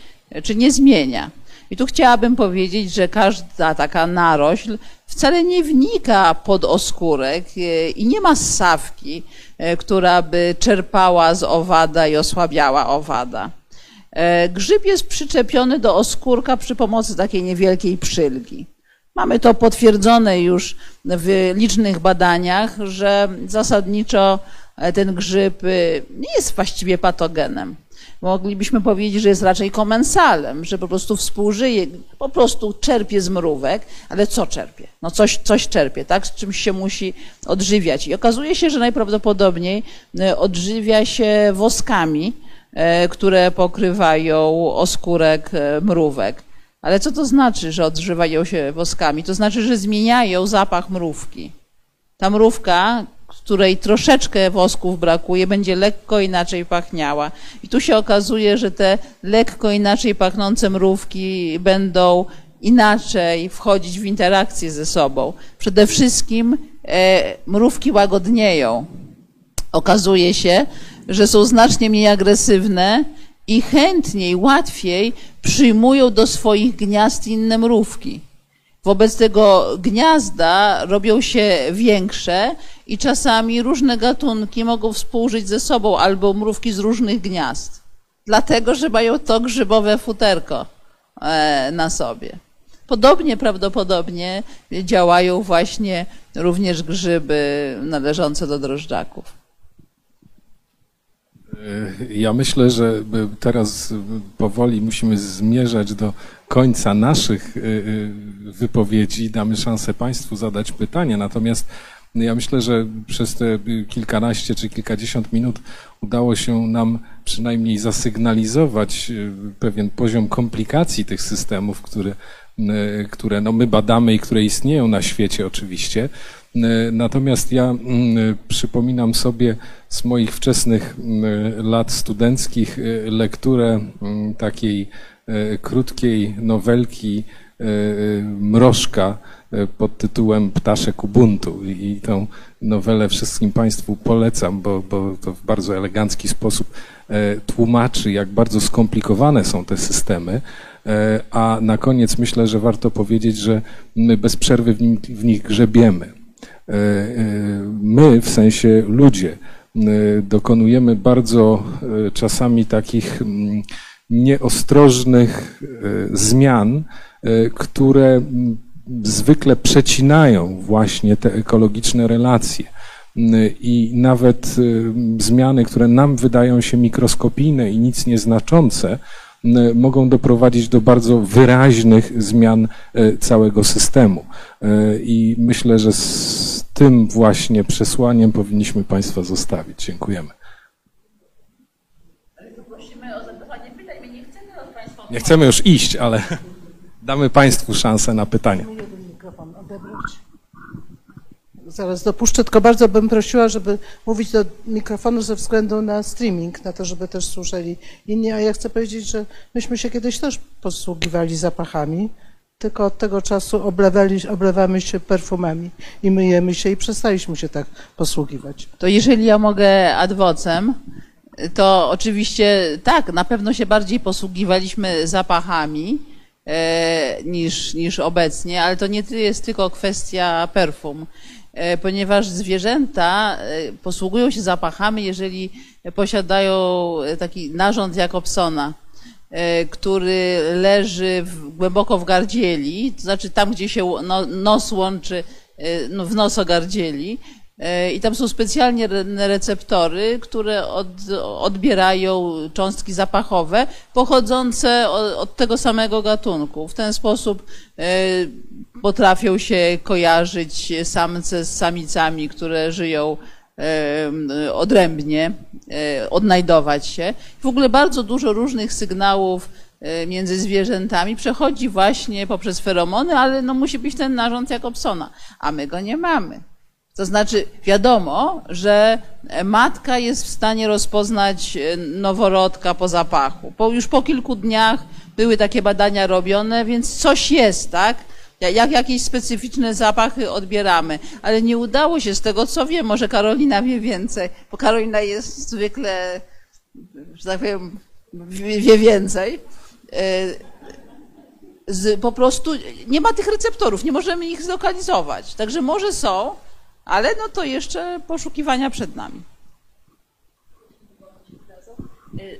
czy nie zmienia? I tu chciałabym powiedzieć, że każda taka narośl wcale nie wnika pod oskórek e, i nie ma ssawki, e, która by czerpała z owada i osłabiała owada. E, grzyb jest przyczepiony do oskórka przy pomocy takiej niewielkiej przylgi. Mamy to potwierdzone już w licznych badaniach, że zasadniczo ten grzyb nie jest właściwie patogenem moglibyśmy powiedzieć, że jest raczej komensalem, że po prostu współżyje, po prostu czerpie z mrówek, ale co czerpie? No coś, coś czerpie, tak? Z czymś się musi odżywiać. I okazuje się, że najprawdopodobniej e, odżywia się woskami, e, które pokrywają oskórek e, mrówek. Ale co to znaczy, że odżywają się woskami? To znaczy, że zmieniają zapach mrówki. Ta mrówka, której troszeczkę wosków brakuje, będzie lekko inaczej pachniała. I tu się okazuje, że te lekko inaczej pachnące mrówki będą inaczej wchodzić w interakcję ze sobą. Przede wszystkim e, mrówki łagodnieją. Okazuje się, że są znacznie mniej agresywne i chętniej, łatwiej przyjmują do swoich gniazd inne mrówki. Wobec tego gniazda robią się większe i czasami różne gatunki mogą współżyć ze sobą albo mrówki z różnych gniazd. Dlatego, że mają to grzybowe futerko e, na sobie. Podobnie prawdopodobnie działają właśnie również grzyby należące do drożdżaków. E, ja myślę, że teraz powoli musimy zmierzać do końca naszych wypowiedzi. Damy szansę Państwu zadać pytania. Natomiast ja myślę, że przez te kilkanaście czy kilkadziesiąt minut udało się nam przynajmniej zasygnalizować pewien poziom komplikacji tych systemów, które, które no my badamy i które istnieją na świecie oczywiście. E, natomiast ja przypominam sobie z moich wczesnych lat studenckich lekturę takiej krótkiej nowelki Mrożka, E, pod tytułem Ptaszek Ubuntu i tą nowelę wszystkim Państwu polecam, bo, bo to w bardzo elegancki sposób e, tłumaczy, jak bardzo skomplikowane są te systemy, e, a na koniec myślę, że warto powiedzieć, że my bez przerwy w, w nich grzebiemy. My, w sensie ludzie, dokonujemy bardzo czasami takich mm, nieostrożnych zmian, które zwykle przecinają właśnie te ekologiczne relacje. I nawet zmiany, które nam wydają się mikroskopijne i nic nieznaczące, mogą doprowadzić do bardzo wyraźnych zmian y, całego systemu. Y, I myślę, że z tym właśnie przesłaniem powinniśmy Państwa zostawić. Dziękujemy. Nie chcemy już iść, ale *laughs* damy Państwu szansę na pytania zaraz dopuszczę, tylko bardzo bym prosiła, żeby mówić do mikrofonu ze względu na streaming, na to, żeby też słyszeli inni. A ja chcę powiedzieć, że myśmy się kiedyś też posługiwali zapachami, tylko od tego czasu oblewamy się perfumami i myjemy się i przestaliśmy się tak posługiwać. To jeżeli ja mogę adwocem, to oczywiście tak, na pewno się bardziej posługiwaliśmy zapachami e, niż, niż obecnie, ale to nie jest tylko kwestia perfum. E, ponieważ zwierzęta e, posługują się zapachami, jeżeli posiadają e, taki narząd Jakobsona, który leży w, głęboko w gardzieli, to znaczy tam, gdzie się no, nos łączy no, w nosogardzieli. E, I tam są specjalnie re- receptory, które od, odbierają cząstki zapachowe pochodzące od, od tego samego gatunku. W ten sposób e, potrafią się kojarzyć samce z samicami, które żyją e, odrębnie, odnajdować się. W ogóle bardzo dużo różnych sygnałów między zwierzętami przechodzi właśnie poprzez feromony, ale no musi być ten narząd Jakobsona, a my go nie mamy. To znaczy, wiadomo, że matka jest w stanie rozpoznać e, noworodka po zapachu. Po, już po kilku dniach były takie badania robione, więc coś jest, tak? Ja- Jak jakieś specyficzne zapachy odbieramy, ale nie udało się z tego, co wiem, może Karolina wie więcej, bo Karolina jest zwykle, że tak powiem, wie wie więcej. E, Z, po prostu nie ma tych receptorów, nie możemy ich zlokalizować. Także może są, ale no to jeszcze poszukiwania przed nami.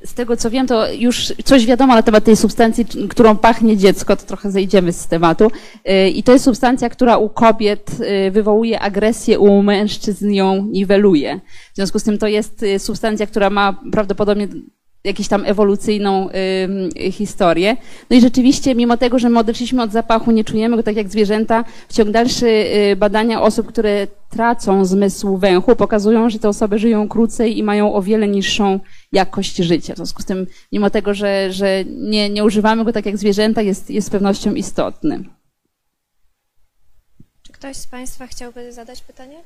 Z tego co wiem, to już coś wiadomo na temat tej substancji, którą pachnie dziecko, to trochę zejdziemy z tematu. Y, I to jest substancja, która u kobiet y, wywołuje agresję, u mężczyzn ją niweluje. W związku z tym to jest y, substancja, która ma prawdopodobnie jakąś tam ewolucyjną y, historię. No i rzeczywiście, mimo tego, że my odeszliśmy od zapachu, nie czujemy go tak jak zwierzęta, w ciągu dalszy y, badania osób, które tracą zmysł węchu, pokazują, że te osoby żyją krócej i mają o wiele niższą jakość życia. W związku z tym, mimo tego, że, że nie, nie używamy go tak jak zwierzęta, jest, jest z pewnością istotny. Czy ktoś z Państwa chciałby zadać pytanie?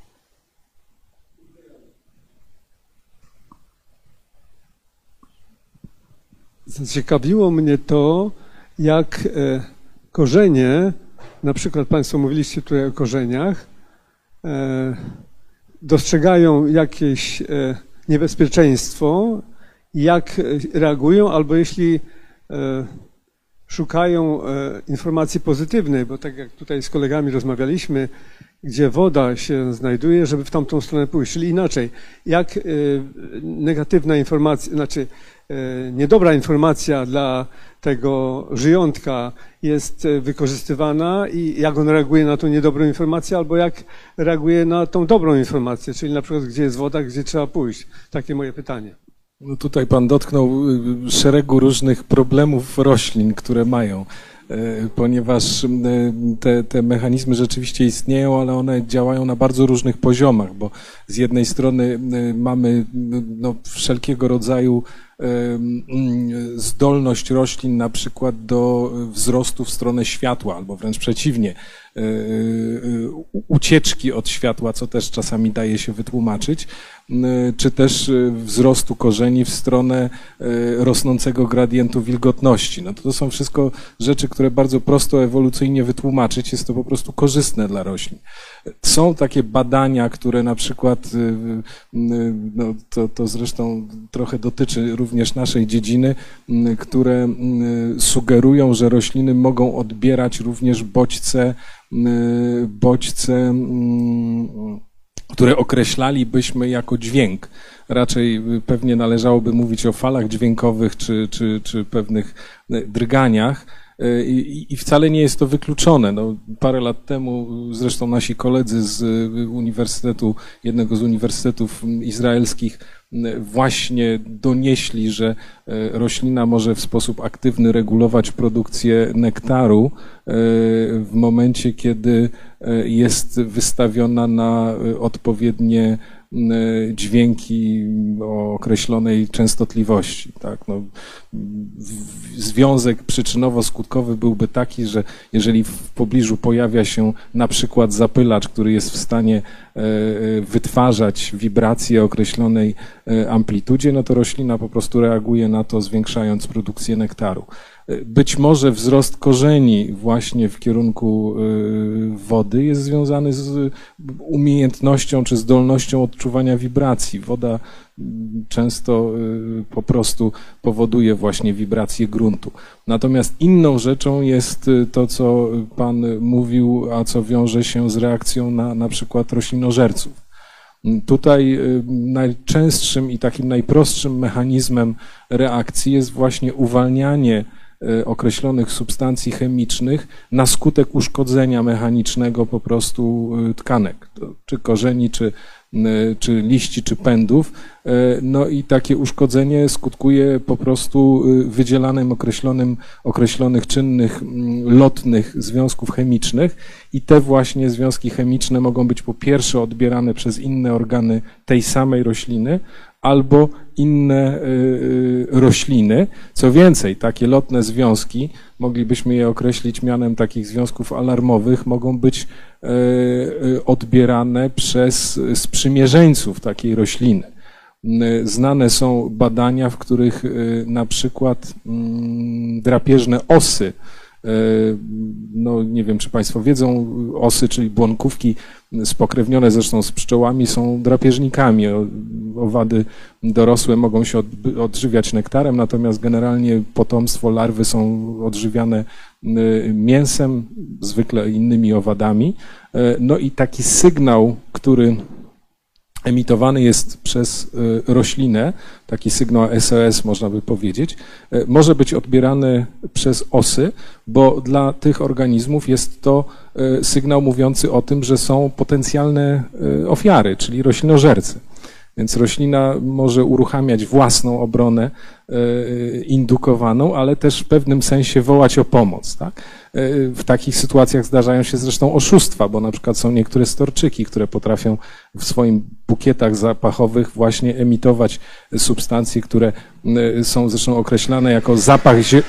Zaciekawiło mnie to, jak e, korzenie, na przykład Państwo mówiliście tutaj o korzeniach, e, dostrzegają jakieś e, niebezpieczeństwo, jak reagują, albo jeśli szukają informacji pozytywnej, bo tak jak tutaj z kolegami rozmawialiśmy, gdzie woda się znajduje, żeby w tamtą stronę pójść. Czyli inaczej, jak e, negatywna informacja, znaczy e, niedobra informacja dla tego żyjątka jest e, wykorzystywana i jak on reaguje na tą niedobrą informację, albo jak reaguje na tą dobrą informację, czyli na przykład gdzie jest woda, gdzie trzeba pójść. Takie moje pytanie. No tutaj pan dotknął y, szeregu różnych problemów roślin, które mają, y, ponieważ y, te, te mechanizmy rzeczywiście istnieją, ale one działają na bardzo różnych poziomach, bo z jednej strony y, mamy no, wszelkiego rodzaju zdolność roślin na przykład do wzrostu w stronę światła, albo wręcz przeciwnie, ucieczki od światła, co też czasami daje się wytłumaczyć, czy też y, wzrostu korzeni w stronę y, rosnącego gradientu wilgotności. No to, to są wszystko rzeczy, które bardzo prosto ewolucyjnie wytłumaczyć. Jest to po prostu korzystne dla roślin. Są takie badania, które na przykład, y, y, no to, to zresztą trochę dotyczy również naszej dziedziny, y, które y, sugerują, że rośliny mogą odbierać również bodźce, y, bodźce, mm, które określalibyśmy jako dźwięk. Raczej pewnie należałoby mówić o falach dźwiękowych czy, czy, czy pewnych y, drganiach. Y, I, wcale nie jest to wykluczone. No, parę lat temu y, zresztą nasi koledzy z uniwersytetu, jednego z uniwersytetów izraelskich właśnie donieśli, że y, roślina może w sposób aktywny regulować produkcję nektaru y, w momencie, kiedy y, jest wystawiona na odpowiednie dźwięki o określonej częstotliwości. Tak? No, związek przyczynowo-skutkowy byłby taki, że jeżeli w pobliżu pojawia się na przykład zapylacz, który jest w stanie e, e, wytwarzać wibracje określonej e, amplitudzie, no to roślina po prostu reaguje na to, zwiększając produkcję nektaru. Być może wzrost korzeni właśnie w kierunku e, wody jest związany z umiejętnością czy zdolnością odczuwania wibracji. Woda mm, często e, po prostu powoduje właśnie wibracje gruntu. Natomiast inną rzeczą jest e, to, co Pan mówił, a co wiąże się z reakcją na na przykład roślinożerców. Mm, Tutaj y, najczęstszym i takim najprostszym mechanizmem reakcji jest właśnie uwalnianie y, określonych substancji chemicznych na skutek uszkodzenia mechanicznego po prostu y, tkanek, czy korzeni, czy, y, czy liści, czy pędów. Y, No i takie uszkodzenie skutkuje po prostu y, wydzielanym określonym, określonych czynnych mm, lotnych związków chemicznych i te właśnie związki chemiczne mogą być po pierwsze odbierane przez inne organy tej samej rośliny, albo inne y, y, rośliny. Co więcej, takie lotne związki, moglibyśmy je określić mianem takich związków alarmowych, mogą być y, odbierane przez sprzymierzeńców takiej rośliny. Znane są badania, w których na przykład mm, drapieżne osy, no nie wiem, czy Państwo wiedzą, osy, czyli błonkówki spokrewnione zresztą z pszczołami są drapieżnikami. Owady dorosłe mogą się odżywiać nektarem, natomiast generalnie potomstwo larwy są odżywiane y, mięsem, zwykle innymi owadami. Y, No i taki sygnał, który emitowany jest przez y, roślinę, taki sygnał SOS można by powiedzieć, y, może być odbierany przez osy, bo dla tych organizmów jest to y, sygnał mówiący o tym, że są potencjalne ofiary, czyli roślinożercy. Więc roślina może uruchamiać własną obronę y, indukowaną, ale też w pewnym sensie wołać o pomoc. Tak? Y, W takich sytuacjach zdarzają się zresztą oszustwa, bo na przykład są niektóre storczyki, które potrafią w swoim bukietach zapachowych właśnie emitować substancje, które są zresztą określane jako zapach zie-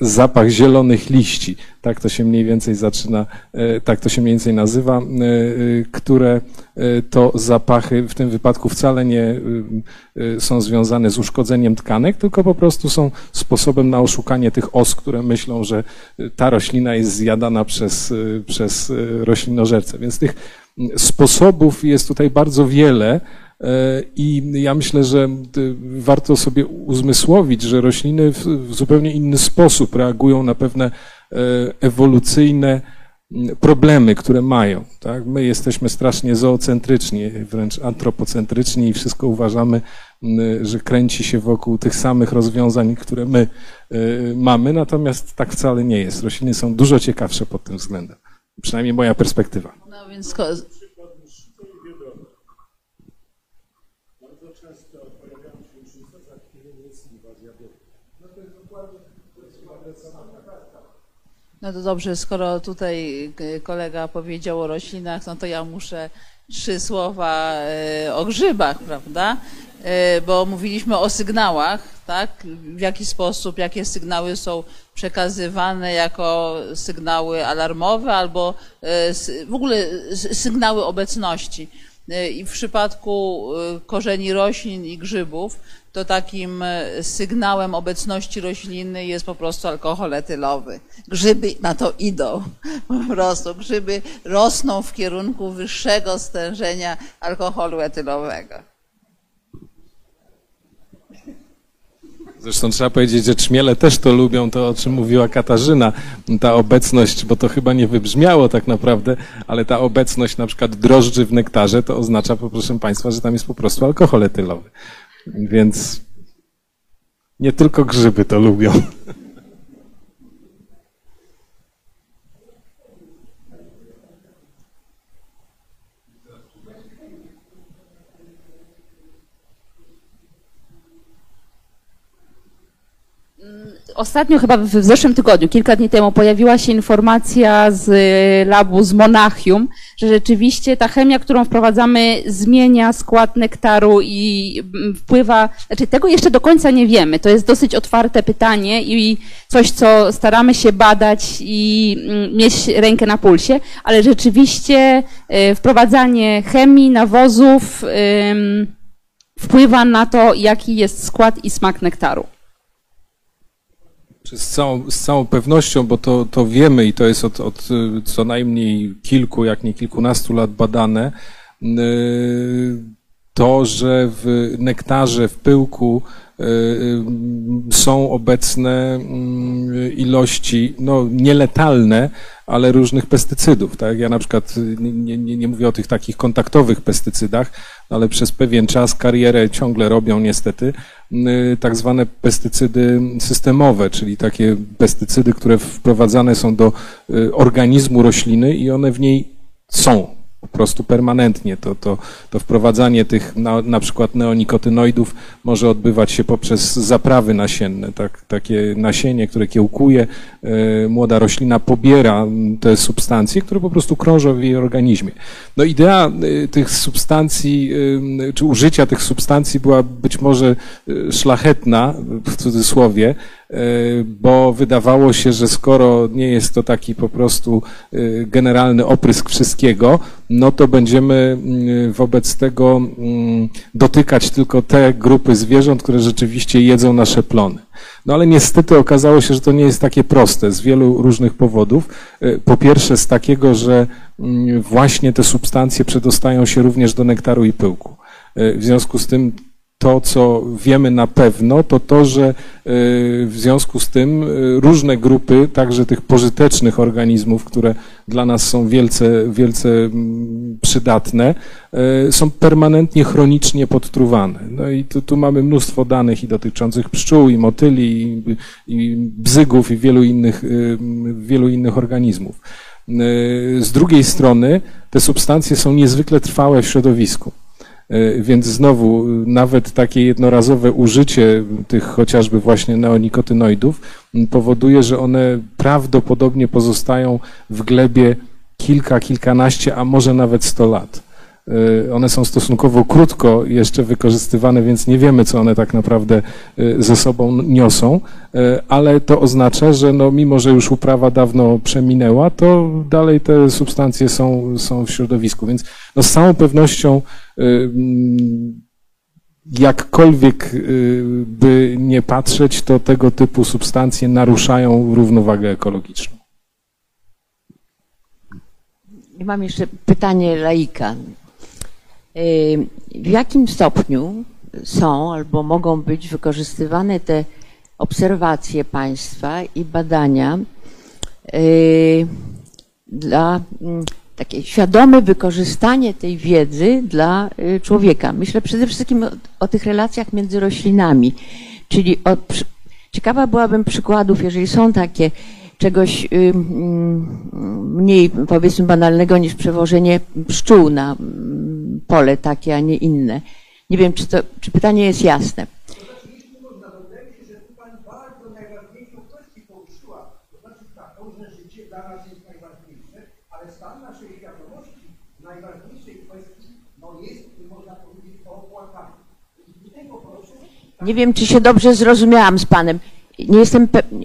zapach zielonych liści. Tak to się mniej więcej zaczyna, e, tak to się mniej więcej nazywa, e, e, które to zapachy w tym wypadku wcale nie są związane z uszkodzeniem tkanek, tylko po prostu są sposobem na oszukanie tych os, które myślą, że ta roślina jest zjadana przez, przez e, roślinożercę. Więc tych sposobów jest tutaj bardzo wiele. E, I ja myślę, że warto sobie uzmysłowić, że rośliny w, zupełnie inny sposób reagują na pewne e, ewolucyjne problemy, które mają. Tak? My jesteśmy strasznie zoocentryczni, wręcz antropocentryczni i wszystko uważamy, że kręci się wokół tych samych rozwiązań, które my e, mamy, natomiast tak wcale nie jest. Rośliny są dużo ciekawsze pod tym względem. Przynajmniej moja perspektywa. No więc No to dobrze, skoro tutaj e, kolega powiedział o roślinach, no to ja muszę trzy słowa e, o grzybach, prawda? E, Bo mówiliśmy o sygnałach, tak? W jaki sposób, jakie sygnały są przekazywane jako sygnały alarmowe albo e, w ogóle sygnały obecności. E, I w przypadku e, korzeni roślin i grzybów, to takim sygnałem obecności rośliny jest po prostu alkohol etylowy. Grzyby na to idą, po prostu. Grzyby rosną w kierunku wyższego stężenia alkoholu etylowego. Zresztą trzeba powiedzieć, że trzmiele też to lubią, to o czym mówiła Katarzyna, ta obecność, bo to chyba nie wybrzmiało tak naprawdę, ale ta obecność na przykład drożdży w nektarze, to oznacza, proszę Państwa, że tam jest po prostu alkohol etylowy. Więc nie tylko grzyby to lubią. Ostatnio, chyba w zeszłym tygodniu, kilka dni temu, pojawiła się informacja z y, labu z Monachium, że rzeczywiście ta chemia, którą wprowadzamy, zmienia skład nektaru i mm, wpływa. Znaczy, tego jeszcze do końca nie wiemy. To jest dosyć otwarte pytanie i coś, co staramy się badać i mm, mieć rękę na pulsie, ale rzeczywiście y, wprowadzanie chemii, nawozów, wpływa na to, jaki jest skład i smak nektaru. Z całą, z całą pewnością, bo to, to wiemy i to jest od, od y, co najmniej kilku, jak nie kilkunastu lat badane, y, to, że w nektarze, w pyłku y, są obecne mm, ilości, no nieletalne, ale różnych pestycydów. Tak? Ja na przykład nie, nie, nie mówię o tych takich kontaktowych pestycydach, ale przez pewien czas karierę ciągle robią niestety y, tak zwane pestycydy systemowe, czyli takie pestycydy, które wprowadzane są do y, organizmu rośliny i one w niej są po prostu permanentnie. To, to, to wprowadzanie tych na, na przykład neonikotynoidów może odbywać się poprzez zaprawy nasienne. Tak, takie nasienie, które kiełkuje, e, młoda roślina pobiera te substancje, które po prostu krążą w jej organizmie. No idea e, tych substancji, e, czy użycia tych substancji była być może szlachetna, w cudzysłowie, bo wydawało się, że skoro nie jest to taki po prostu e, generalny oprysk wszystkiego, no to będziemy mm, wobec tego mm, dotykać tylko te grupy zwierząt, które rzeczywiście jedzą nasze plony. No ale niestety okazało się, że to nie jest takie proste z wielu różnych powodów. E, Po pierwsze z takiego, że mm, właśnie te substancje przedostają się również do nektaru i pyłku. E, W związku z tym to, co wiemy na pewno, to to, że y, w związku z tym y, różne grupy, także tych pożytecznych organizmów, które dla nas są wielce, wielce mm, przydatne, y, są permanentnie chronicznie podtruwane. No i tu, tu mamy mnóstwo danych i dotyczących pszczół, i motyli, i, i bzygów, i wielu innych, y, wielu innych organizmów. Z drugiej strony te substancje są niezwykle trwałe w środowisku. E, Więc znowu, y, nawet takie jednorazowe użycie tych chociażby właśnie neonikotynoidów powoduje, że one prawdopodobnie pozostają w glebie kilka, kilkanaście, a może nawet sto lat. E, One są stosunkowo krótko jeszcze wykorzystywane, więc nie wiemy, co one tak naprawdę e, ze sobą niosą, e, ale to oznacza, że no, mimo, że już uprawa dawno przeminęła, to dalej te substancje są, są w środowisku. Więc no, z całą pewnością e, jakkolwiek y, by nie patrzeć, to tego typu substancje naruszają równowagę ekologiczną. Mam jeszcze pytanie laika. Y, W jakim stopniu są albo mogą być wykorzystywane te obserwacje państwa i badania y, dla mm, takie świadome wykorzystanie tej wiedzy dla y, człowieka? Myślę przede wszystkim o, o tych relacjach między roślinami, czyli o, ciekawa byłabym przykładów, jeżeli są takie, czegoś y, mniej powiedzmy banalnego niż przewożenie pszczół na pole takie, a nie inne. Nie wiem, czy, to, czy pytanie jest jasne. Nie wiem, czy się dobrze zrozumiałam z panem. Nie jestem pewna.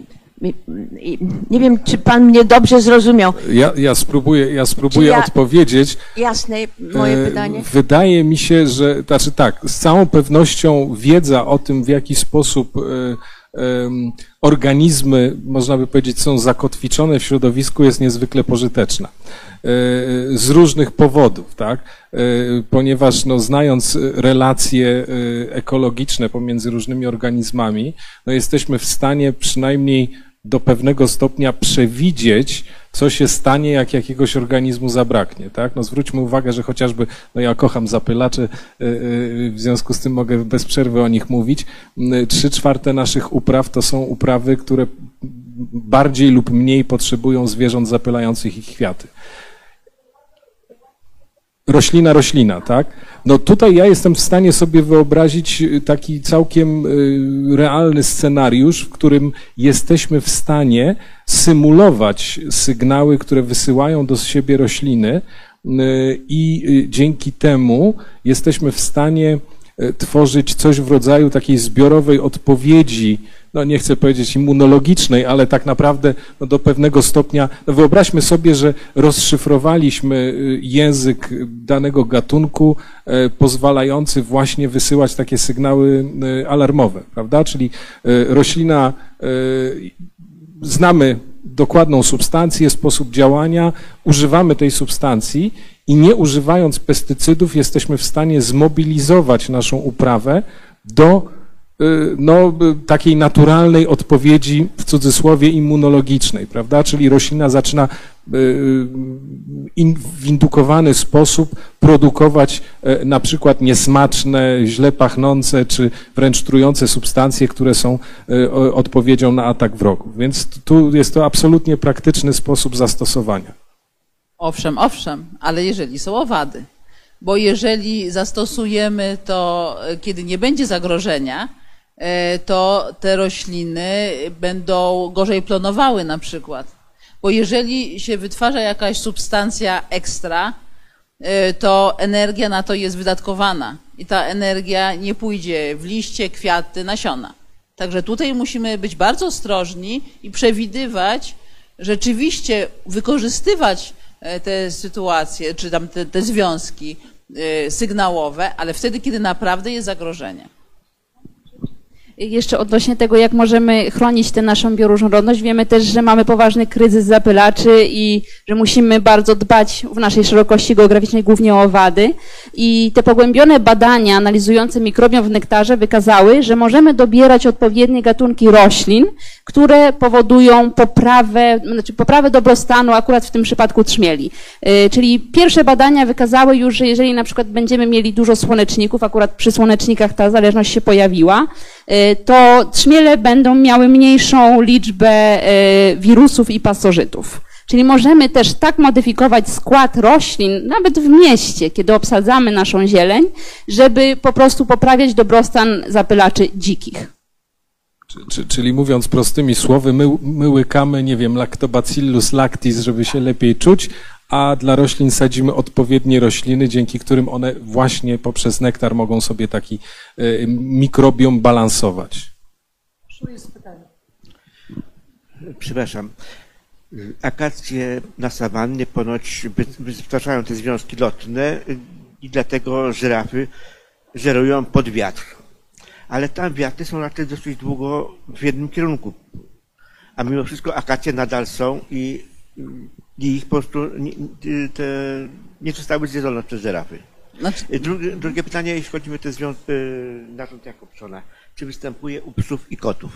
Nie wiem, czy pan mnie dobrze zrozumiał. Ja, ja spróbuję, ja spróbuję ja- odpowiedzieć. Jasne moje E, pytanie. Wydaje mi się, że, znaczy tak, z całą pewnością wiedza o tym, w jaki sposób e, organizmy, można by powiedzieć, są zakotwiczone w środowisku, jest niezwykle pożyteczna. E, Z różnych powodów, tak? E, Ponieważ no, znając relacje e, ekologiczne pomiędzy różnymi organizmami, no, jesteśmy w stanie przynajmniej do pewnego stopnia przewidzieć, co się stanie, jak jakiegoś organizmu zabraknie. Tak? No zwróćmy uwagę, że chociażby, no ja kocham zapylacze, y, y, w związku z tym mogę bez przerwy o nich mówić. Y, Trzy czwarte naszych upraw to są uprawy, które bardziej lub mniej potrzebują zwierząt zapylających ich kwiaty. Roślina, roślina, tak? No tutaj ja jestem w stanie sobie wyobrazić y, taki całkiem y, realny scenariusz, w którym jesteśmy w stanie symulować sygnały, które wysyłają do siebie rośliny y, i dzięki temu jesteśmy w stanie tworzyć coś w rodzaju takiej zbiorowej odpowiedzi no nie chcę powiedzieć immunologicznej, ale tak naprawdę no, do pewnego stopnia, no wyobraźmy sobie, że rozszyfrowaliśmy y, język danego gatunku, e, pozwalający właśnie wysyłać takie sygnały y, alarmowe, prawda? Czyli y, roślina, znamy dokładną substancję, sposób działania, używamy tej substancji i nie używając pestycydów jesteśmy w stanie zmobilizować naszą uprawę do no, y, takiej naturalnej odpowiedzi, w cudzysłowie, immunologicznej, prawda? Czyli roślina zaczyna y, w indukowany sposób produkować e, na przykład niesmaczne, źle pachnące czy wręcz trujące substancje, które są e, odpowiedzią na atak wrogów. Więc tu jest to absolutnie praktyczny sposób zastosowania. Owszem, owszem, ale jeżeli są owady. Bo jeżeli zastosujemy to, e, kiedy nie będzie zagrożenia, to te rośliny będą gorzej plonowały na przykład. Bo jeżeli się wytwarza jakaś substancja ekstra, e, to energia na to jest wydatkowana i ta energia nie pójdzie w liście, kwiaty, nasiona. Także tutaj musimy być bardzo ostrożni i przewidywać, rzeczywiście wykorzystywać e, te sytuacje, czy tam te, te związki e, sygnałowe, ale wtedy, kiedy naprawdę jest zagrożenie. Jeszcze odnośnie tego, jak możemy chronić tę naszą bioróżnorodność, wiemy też, że mamy poważny kryzys zapylaczy i że musimy bardzo dbać w naszej szerokości geograficznej głównie o owady. I te pogłębione badania analizujące mikrobiom w nektarze wykazały, że możemy dobierać odpowiednie gatunki roślin, które powodują poprawę, znaczy poprawę dobrostanu akurat w tym przypadku trzmieli. Yy, Czyli pierwsze badania wykazały już, że jeżeli na przykład będziemy mieli dużo słoneczników, akurat przy słonecznikach ta zależność się pojawiła, to trzmiele będą miały mniejszą liczbę yy, wirusów i pasożytów. Czyli możemy też tak modyfikować skład roślin, nawet w mieście, kiedy obsadzamy naszą zieleń, żeby po prostu poprawiać dobrostan zapylaczy dzikich. Czy, czy, czyli mówiąc prostymi słowy, my, my łykamy, nie wiem, lactobacillus lactis, żeby się lepiej czuć, a dla roślin sadzimy odpowiednie rośliny, dzięki którym one właśnie poprzez nektar mogą sobie taki y, mikrobiom balansować. Przepraszam. Akacje na sawannie ponoć wy- wytwarzają te związki lotne y, i dlatego żyrafy żerują pod wiatr. Ale tam wiatry są raczej dosyć długo w jednym kierunku. A mimo wszystko akacje nadal są i, i ich po prostu nie, y, te, nie zostały zjedzone przez żyrafy. Znaczy, Y, Drugie, drugie pytanie, jeśli chodzi o te związ- y, narząd Jakobsona. Czy występuje u psów i kotów?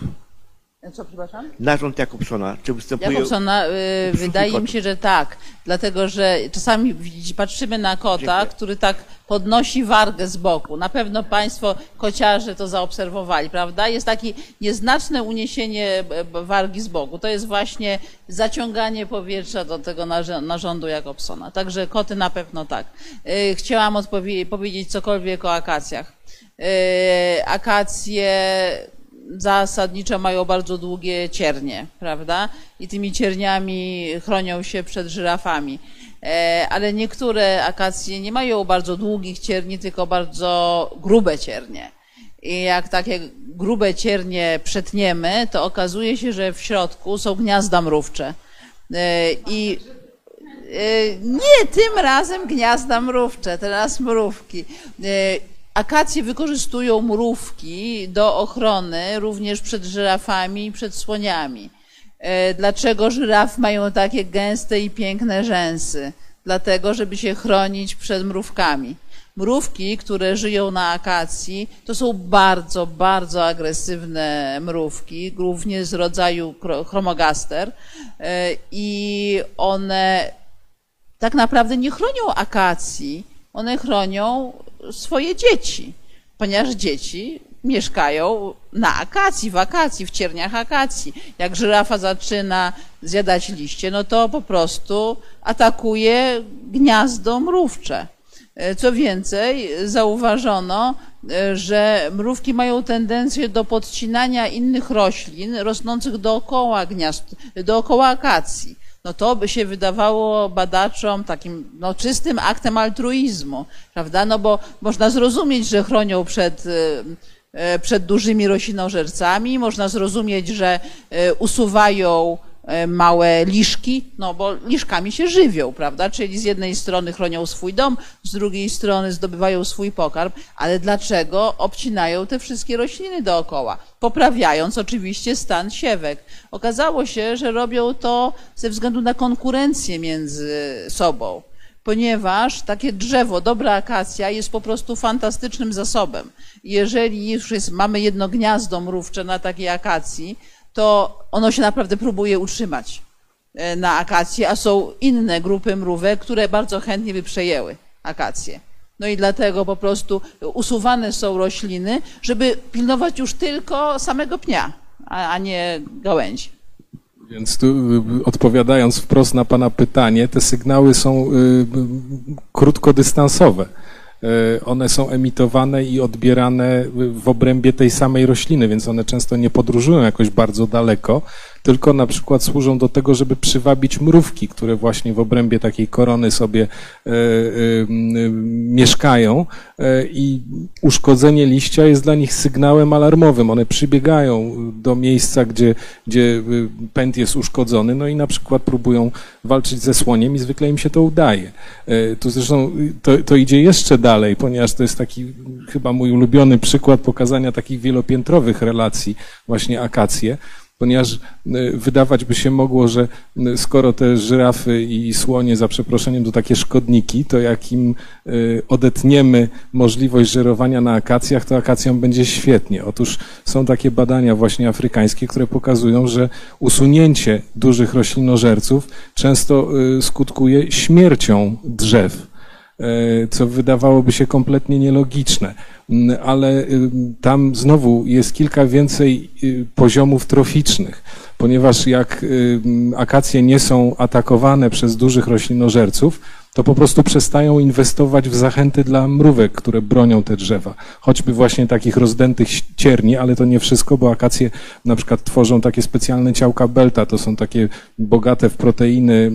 Co, przepraszam? Narząd Jakobsona, czy występuje... Jakobsona, y, wydaje mi się, że tak, dlatego że czasami patrzymy na kota, Dziękuję. który tak podnosi wargę z boku. Na pewno Państwo kociarze to zaobserwowali, prawda? Jest takie nieznaczne uniesienie b- wargi z boku. To jest właśnie zaciąganie powietrza do tego narządu Jakobsona. Także koty na pewno tak. Y, Chciałam odpowie- powiedzieć cokolwiek o akacjach. Y, Akacje zasadniczo mają bardzo długie ciernie, prawda? I tymi cierniami chronią się przed żyrafami. E, Ale niektóre akacje nie mają bardzo długich cierni, tylko bardzo grube ciernie. I jak takie grube ciernie przetniemy, to okazuje się, że w środku są gniazda mrówcze. E, I E, Nie, tym razem gniazda mrówcze, teraz mrówki. Akacje wykorzystują mrówki do ochrony również przed żyrafami i przed słoniami. E, Dlaczego żyrafy mają takie gęste i piękne rzęsy? Dlatego, żeby się chronić przed mrówkami. Mrówki, które żyją na akacji, to są bardzo, bardzo agresywne mrówki, głównie z rodzaju chromogaster. E, I one tak naprawdę nie chronią akacji, one chronią swoje dzieci, ponieważ dzieci mieszkają na akacji, w akacji, w cierniach akacji. Jak żyrafa zaczyna zjadać liście, no to po prostu atakuje gniazdo mrówcze. E, Co więcej, zauważono, e, że mrówki mają tendencję do podcinania innych roślin rosnących dookoła gniazd, dookoła akacji. No to by się wydawało badaczom takim no, czystym aktem altruizmu, prawda? No bo można zrozumieć, że chronią przed e, e, przed dużymi roślinożercami. Można zrozumieć, że e, usuwają małe liszki, no bo liszkami się żywią, prawda? Czyli z jednej strony chronią swój dom, z drugiej strony zdobywają swój pokarm, ale dlaczego obcinają te wszystkie rośliny dookoła? Poprawiając oczywiście stan siewek. Okazało się, że robią to ze względu na konkurencję między sobą ponieważ takie drzewo, dobra akacja jest po prostu fantastycznym zasobem. Jeżeli już jest, mamy jedno gniazdo mrówcze na takiej akacji, to ono się naprawdę próbuje utrzymać e, na akacji, a są inne grupy mrówek, które bardzo chętnie by przejęły akację. No i dlatego po prostu usuwane są rośliny, żeby pilnować już tylko samego pnia, a, nie gałęzi. Więc tu y, odpowiadając wprost na Pana pytanie, te sygnały są y, krótkodystansowe. Y, One są emitowane i odbierane w obrębie tej samej rośliny, więc one często nie podróżują jakoś bardzo daleko, tylko na przykład służą do tego, żeby przywabić mrówki, które właśnie w obrębie takiej korony sobie e, e, mieszkają e, i uszkodzenie liścia jest dla nich sygnałem alarmowym. One przybiegają do miejsca, gdzie, gdzie pęd jest uszkodzony, no i na przykład próbują walczyć ze słoniem i zwykle im się to udaje. Tu zresztą to, to idzie jeszcze dalej, ponieważ to jest taki chyba mój ulubiony przykład pokazania takich wielopiętrowych relacji, właśnie akacje ponieważ y, wydawać by się mogło, że y, skoro te żyrafy i słonie, za przeproszeniem, to takie szkodniki, to jak im y, odetniemy możliwość żerowania na akacjach, to akacjom będzie świetnie. Otóż są takie badania właśnie afrykańskie, które pokazują, że usunięcie dużych roślinożerców często skutkuje śmiercią drzew co wydawałoby się kompletnie nielogiczne. Mm, ale y, tam znowu jest kilka więcej y, poziomów troficznych, ponieważ jak y, akacje nie są atakowane przez dużych roślinożerców, to po prostu przestają inwestować w zachęty dla mrówek, które bronią te drzewa. Choćby właśnie takich rozdętych cierni, ale to nie wszystko, bo akacje na przykład tworzą takie specjalne ciałka belta, to są takie bogate w proteiny,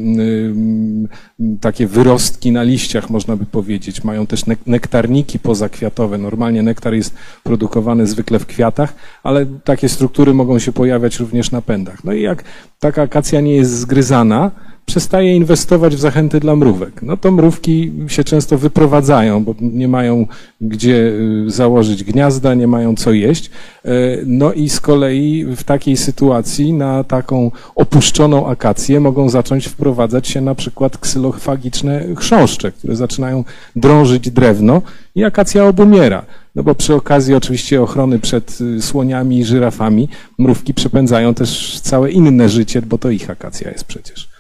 takie wyrostki na liściach, można by powiedzieć. Mają też nektarniki pozakwiatowe. Normalnie nektar jest produkowany zwykle w kwiatach, ale takie struktury mogą się pojawiać również na pędach. No i jak taka akacja nie jest zgryzana, przestaje inwestować w zachęty dla mrówek. No to mrówki się często wyprowadzają, bo nie mają gdzie y, założyć gniazda, nie mają co jeść. Y, no i z kolei w takiej sytuacji na taką opuszczoną akację mogą zacząć wprowadzać się na przykład ksylofagiczne chrząszcze, które zaczynają drążyć drewno i akacja obumiera. No bo przy okazji oczywiście ochrony przed y, słoniami i żyrafami mrówki przepędzają też całe inne życie, bo to ich akacja jest przecież.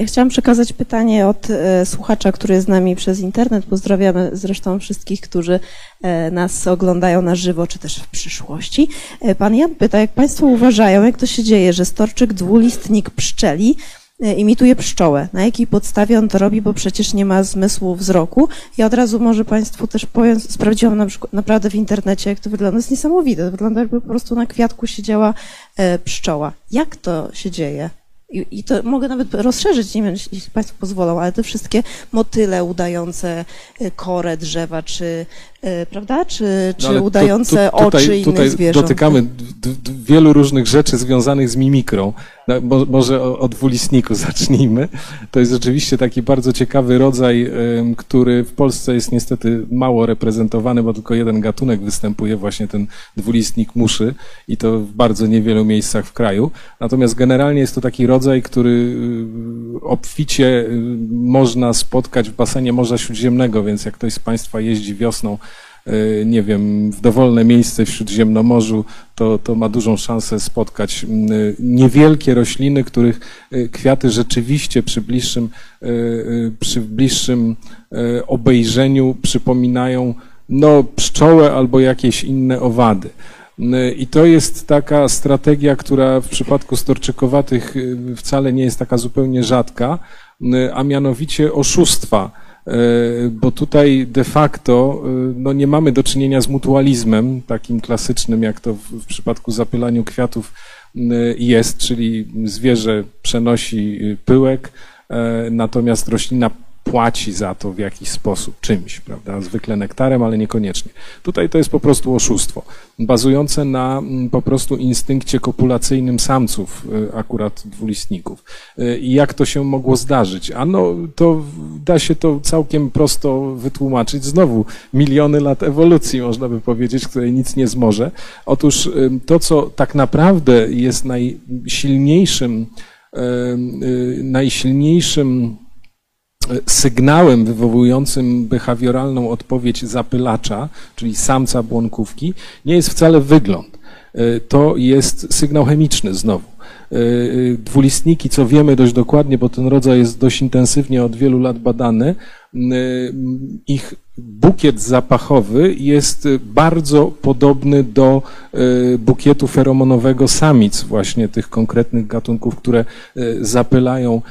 Ja chciałam przekazać pytanie od e, słuchacza, który jest z nami przez internet. Pozdrawiamy zresztą wszystkich, którzy e, nas oglądają na żywo, czy też w przyszłości. E, pan Jan pyta, jak Państwo uważają, jak to się dzieje, że storczyk dwulistnik pszczeli imituje pszczołę. Na jakiej podstawie on to robi, bo przecież nie ma zmysłu wzroku. Ja od razu może Państwu też powiem, sprawdziłam na przykład, naprawdę w internecie, jak to wygląda. To jest niesamowite. To wygląda jakby po prostu na kwiatku siedziała pszczoła. Jak to się dzieje? I, I to mogę nawet rozszerzyć, nie wiem, jeśli Państwo pozwolą, ale te wszystkie motyle udające y, korę drzewa, czy, y, prawda, czy, czy No, ale tu- udające tu- tutaj, oczy innych tutaj zwierząt. dotykamy wielu różnych rzeczy związanych z mimikrą. No, mo- Może o, o dwulistniku *laughs* zacznijmy. To jest rzeczywiście taki bardzo ciekawy rodzaj, który w Polsce jest niestety mało reprezentowany, bo tylko jeden gatunek występuje, właśnie ten dwulistnik muszy i to w bardzo niewielu miejscach w kraju. Natomiast generalnie jest to taki rodzaj, który y, obficie y, można spotkać w basenie Morza Śródziemnego, więc jak ktoś z Państwa jeździ wiosną y, nie wiem, w dowolne miejsce w Śródziemnomorzu, to, to ma dużą szansę spotkać niewielkie rośliny, których kwiaty rzeczywiście przy bliższym, przy bliższym obejrzeniu przypominają no, pszczołę albo jakieś inne owady. I to jest taka strategia, która w przypadku storczykowatych y, wcale nie jest taka zupełnie rzadka, a mianowicie oszustwa. Y, Bo tutaj de facto y, no nie mamy do czynienia z mutualizmem, takim klasycznym, jak to w, przypadku zapylaniu kwiatów jest, czyli zwierzę przenosi y, pyłek, e, natomiast roślina płaci za to w jakiś sposób, czymś, prawda? Zwykle nektarem, ale niekoniecznie. Tutaj to jest po prostu oszustwo, bazujące na mm, po prostu instynkcie kopulacyjnym samców, y, akurat dwulistników. Y, I jak to się mogło zdarzyć? Ano, to da się to całkiem prosto wytłumaczyć. Znowu miliony lat ewolucji, można by powiedzieć, której nic nie zmoże. Otóż y, to, co tak naprawdę jest najsilniejszym, najsilniejszym sygnałem wywołującym behawioralną odpowiedź zapylacza, czyli samca błonkówki, nie jest wcale wygląd. E, to jest sygnał chemiczny znowu. E, e, dwulistniki, co wiemy dość dokładnie, bo ten rodzaj jest dość intensywnie od wielu lat badany, ich bukiet zapachowy jest bardzo podobny do bukietu feromonowego samic właśnie tych konkretnych gatunków, które zapylają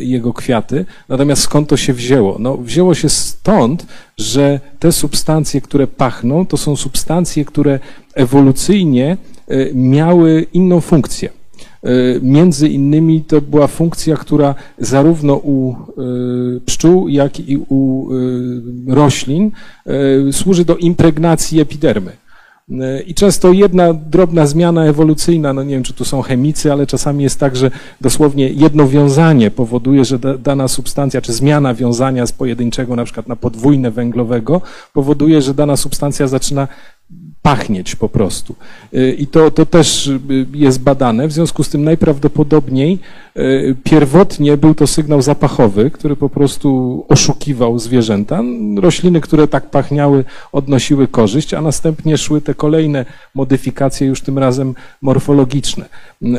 jego kwiaty. Natomiast skąd to się wzięło? No, wzięło się stąd, że te substancje, które pachną, to są substancje, które ewolucyjnie miały inną funkcję. E, między innymi to była funkcja, która zarówno u e, pszczół, jak i u e, roślin służy do impregnacji epidermy. I często jedna drobna zmiana ewolucyjna, no nie wiem, czy tu są chemicy, ale czasami jest tak, że dosłownie jedno wiązanie powoduje, że dana substancja, czy zmiana wiązania z pojedynczego na przykład na podwójne węglowego powoduje, że dana substancja zaczyna pachnieć po prostu. Y, I to, to też y, jest badane, w związku z tym najprawdopodobniej y, pierwotnie był to sygnał zapachowy, który po prostu oszukiwał zwierzęta. Rośliny, które tak pachniały, odnosiły korzyść, a następnie szły te kolejne modyfikacje, już tym razem morfologiczne.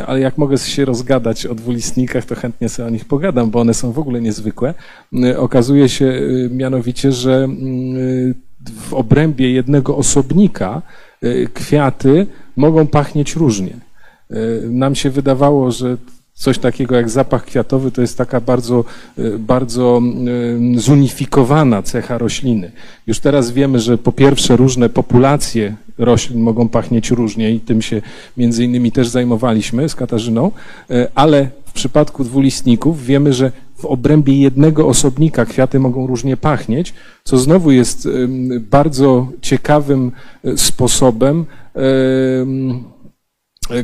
Ale jak mogę się rozgadać o dwulistnikach, to chętnie sobie o nich pogadam, bo one są w ogóle niezwykłe. Okazuje się mianowicie, że w obrębie jednego osobnika e, kwiaty mogą pachnieć różnie. E, nam się wydawało, że coś takiego jak zapach kwiatowy to jest taka bardzo, e, bardzo zunifikowana cecha rośliny. Już teraz wiemy, że po pierwsze różne populacje roślin mogą pachnieć różnie i tym się między innymi też zajmowaliśmy z Katarzyną, ale w przypadku dwulistników wiemy, że w obrębie jednego osobnika kwiaty mogą różnie pachnieć, co znowu jest bardzo ciekawym e, sposobem, e,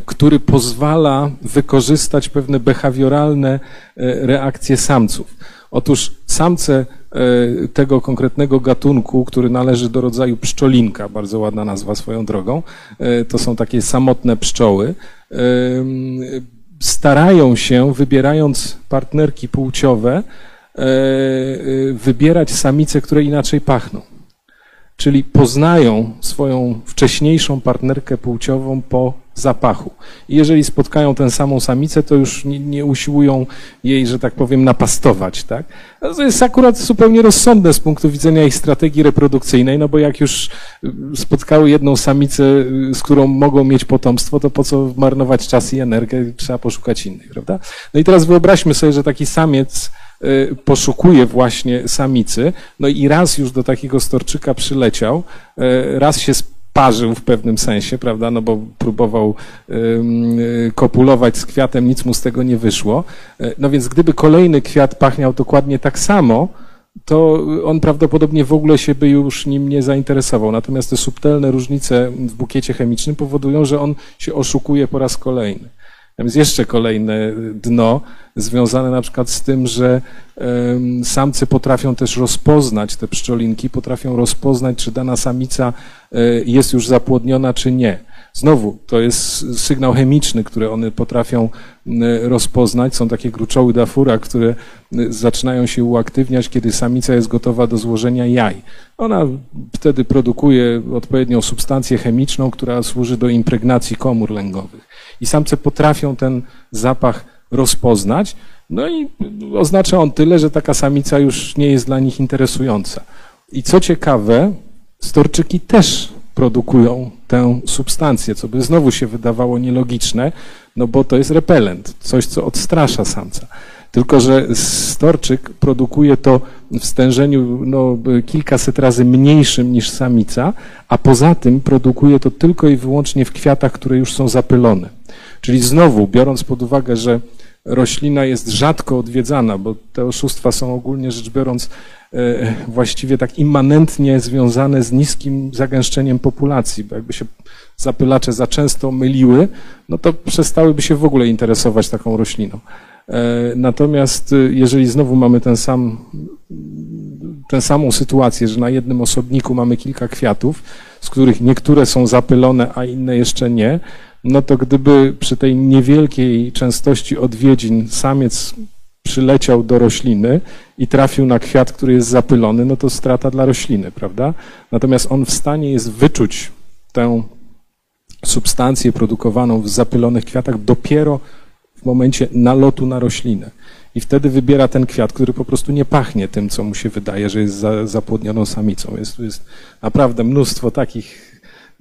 który pozwala wykorzystać pewne behawioralne e, reakcje samców. Otóż samce tego konkretnego gatunku, który należy do rodzaju pszczolinka, bardzo ładna nazwa swoją drogą, to są takie samotne pszczoły, starają się, wybierając partnerki płciowe, e, e, wybierać samice, które inaczej pachną. Czyli poznają swoją wcześniejszą partnerkę płciową po zapachu. I jeżeli spotkają tę samą samicę, to już nie, nie, usiłują jej, że tak powiem, napastować. Tak? To jest akurat zupełnie rozsądne z punktu widzenia ich strategii reprodukcyjnej, no bo jak już y, spotkały jedną samicę, y, z którą mogą mieć potomstwo, to po co marnować czas i energię, trzeba poszukać innych, prawda? No i teraz wyobraźmy sobie, że taki samiec y, poszukuje właśnie samicy, no i raz już do takiego storczyka przyleciał, raz się parzył w pewnym sensie, prawda, no bo próbował y, kopulować z kwiatem, nic mu z tego nie wyszło. E, no więc gdyby kolejny kwiat pachniał dokładnie tak samo, to on prawdopodobnie w ogóle się by już nim nie zainteresował. Natomiast te subtelne różnice w bukiecie chemicznym powodują, że on się oszukuje po raz kolejny. Tam jest jeszcze kolejne dno, związane na przykład z tym, że samcy potrafią też rozpoznać te pszczolinki, potrafią rozpoznać, czy dana samica e, jest już zapłodniona, czy nie. Znowu, to jest sygnał chemiczny, który one potrafią rozpoznać. Są takie gruczoły dafura, które zaczynają się uaktywniać, kiedy samica jest gotowa do złożenia jaj. Ona wtedy produkuje odpowiednią substancję chemiczną, która służy do impregnacji komór lęgowych. I samce potrafią ten zapach rozpoznać, no i oznacza on tyle, że taka samica już nie jest dla nich interesująca. I co ciekawe, storczyki też produkują tę substancję, co by znowu się wydawało nielogiczne, no bo to jest repelent, coś, co odstrasza samca. Tylko, że storczyk produkuje to w stężeniu no, kilkaset razy mniejszym niż samica, a poza tym produkuje to tylko i wyłącznie w kwiatach, które już są zapylone. Czyli znowu, biorąc pod uwagę, że roślina jest rzadko odwiedzana, bo te oszustwa są ogólnie rzecz biorąc e, właściwie tak immanentnie związane z niskim zagęszczeniem populacji, bo jakby się zapylacze za często myliły, no to przestałyby się w ogóle interesować taką rośliną. E, natomiast y, jeżeli znowu mamy ten sam, tę samą sytuację, że na jednym osobniku mamy kilka kwiatów, z których niektóre są zapylone, a inne jeszcze nie, no to gdyby przy tej niewielkiej częstości odwiedzin samiec przyleciał do rośliny i trafił na kwiat, który jest zapylony, no to strata dla rośliny, prawda? Natomiast on w stanie jest wyczuć tę substancję produkowaną w zapylonych kwiatach dopiero w momencie nalotu na roślinę. I wtedy wybiera ten kwiat, który po prostu nie pachnie tym, co mu się wydaje, że jest za, zapłodnioną samicą. Jest, tu jest naprawdę mnóstwo takich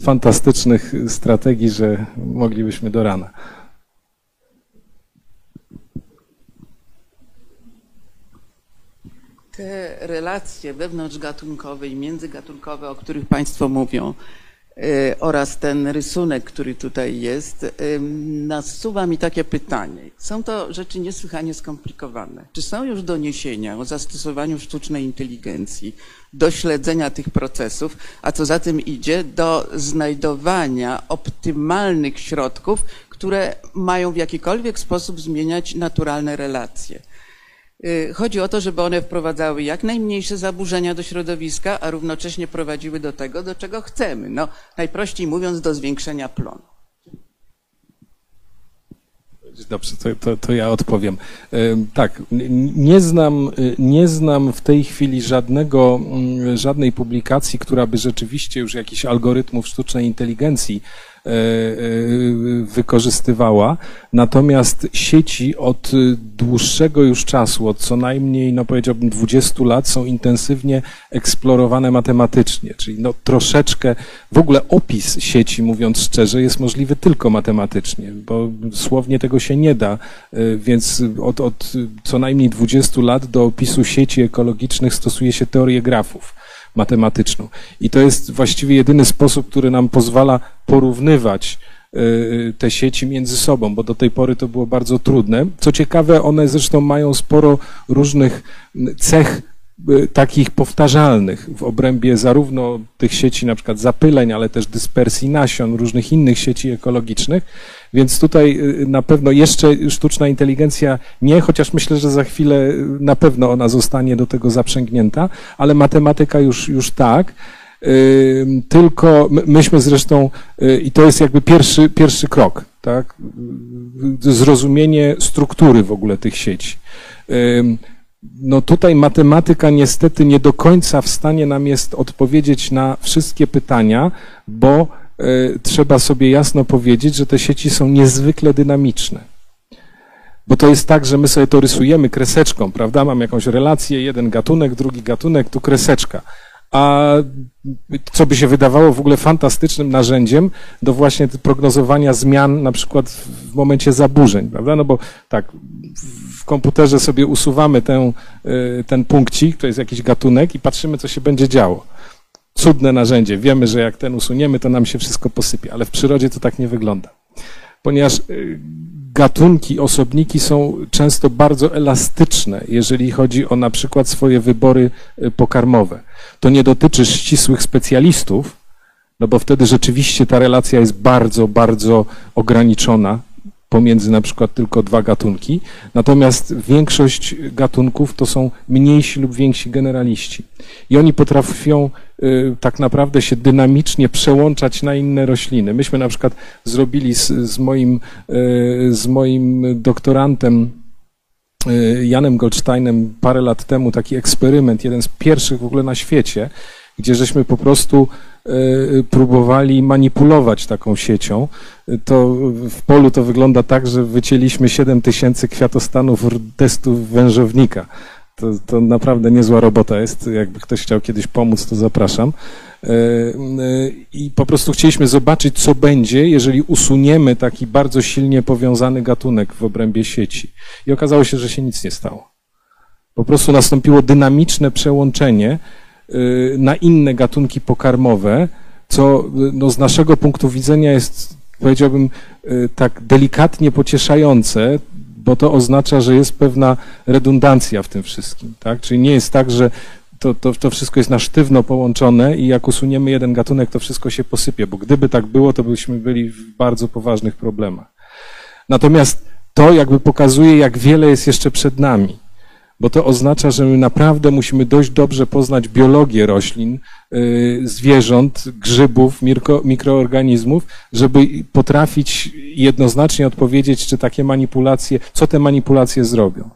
fantastycznych strategii, że moglibyśmy do rana. Te relacje wewnątrzgatunkowe i międzygatunkowe, o których Państwo mówią, oraz ten rysunek, który tutaj jest, e, nasuwa mi takie pytanie. Są to rzeczy niesłychanie skomplikowane. Czy są już doniesienia o zastosowaniu sztucznej inteligencji do śledzenia tych procesów, a co za tym idzie, do znajdowania optymalnych środków, które mają w jakikolwiek sposób zmieniać naturalne relacje? Y, chodzi o to, żeby one wprowadzały jak najmniejsze zaburzenia do środowiska, a równocześnie prowadziły do tego, do czego chcemy. No, najprościej mówiąc, do zwiększenia plonu. Dobrze, to, to, to, ja odpowiem. Tak, nie znam, nie znam w tej chwili żadnego, mm, żadnej publikacji, która by rzeczywiście już jakichś algorytmów sztucznej inteligencji wykorzystywała. Natomiast sieci od dłuższego już czasu, od co najmniej, no powiedziałbym 20 lat, są intensywnie eksplorowane matematycznie, czyli no troszeczkę, w ogóle opis sieci, mówiąc szczerze, jest możliwy tylko matematycznie, bo słownie tego się nie da, e, więc od, od co najmniej 20 lat do opisu sieci ekologicznych stosuje się teorię grafów matematyczną. I to jest właściwie jedyny sposób, który nam pozwala porównywać y, te sieci między sobą, bo do tej pory to było bardzo trudne. Co ciekawe, one zresztą mają sporo różnych cech y, takich powtarzalnych w obrębie zarówno tych sieci na przykład zapyleń, ale też dyspersji nasion, różnych innych sieci ekologicznych. Więc tutaj y, na pewno jeszcze sztuczna inteligencja nie, chociaż myślę, że za chwilę y, na pewno ona zostanie do tego zaprzęgnięta, ale matematyka już, już tak. Tylko myśmy zresztą, y, i to jest jakby pierwszy, pierwszy krok, tak? Zrozumienie struktury w ogóle tych sieci. No tutaj matematyka niestety nie do końca w stanie nam jest odpowiedzieć na wszystkie pytania, bo E, trzeba sobie jasno powiedzieć, że te sieci są niezwykle dynamiczne. Bo to jest tak, że my sobie to rysujemy kreseczką, prawda? Mam jakąś relację, jeden gatunek, drugi gatunek, tu kreseczka. A co by się wydawało w ogóle fantastycznym narzędziem do właśnie prognozowania zmian, na przykład w momencie zaburzeń, prawda? No bo tak, w komputerze sobie usuwamy ten, e, ten punkcik, to jest jakiś gatunek i patrzymy, co się będzie działo cudne narzędzie. Wiemy, że jak ten usuniemy, to nam się wszystko posypie, ale w przyrodzie to tak nie wygląda. Ponieważ y, gatunki, osobniki są często bardzo elastyczne, jeżeli chodzi o na przykład swoje wybory y, pokarmowe. To nie dotyczy ścisłych specjalistów, no bo wtedy rzeczywiście ta relacja jest bardzo, bardzo ograniczona pomiędzy na przykład tylko dwa gatunki, natomiast większość gatunków to są mniejsi lub więksi generaliści. I oni potrafią y, tak naprawdę się dynamicznie przełączać na inne rośliny. Myśmy na przykład zrobili z, z moim, y, z moim doktorantem y, Janem Goldsteinem parę lat temu taki eksperyment, jeden z pierwszych w ogóle na świecie, gdzie żeśmy po prostu próbowali manipulować taką siecią. To w polu to wygląda tak, że wycięliśmy 7 tysięcy kwiatostanów testów wężownika. To, to naprawdę niezła robota jest. Jakby ktoś chciał kiedyś pomóc, to zapraszam. E, e, I po prostu chcieliśmy zobaczyć, co będzie, jeżeli usuniemy taki bardzo silnie powiązany gatunek w obrębie sieci. I okazało się, że się nic nie stało. Po prostu nastąpiło dynamiczne przełączenie na inne gatunki pokarmowe, co y, no, z naszego punktu widzenia jest, powiedziałbym, y, tak delikatnie pocieszające, bo to oznacza, że jest pewna redundancja w tym wszystkim, tak? Czyli nie jest tak, że to, to, to wszystko jest na sztywno połączone i jak usuniemy jeden gatunek, to wszystko się posypie, bo gdyby tak było, to byśmy byli w bardzo poważnych problemach. Natomiast to jakby pokazuje, jak wiele jest jeszcze przed nami, bo to oznacza, że my naprawdę musimy dość dobrze poznać biologię roślin, y, zwierząt, grzybów, mikro, mikroorganizmów, żeby potrafić jednoznacznie odpowiedzieć, czy takie manipulacje, co te manipulacje zrobią.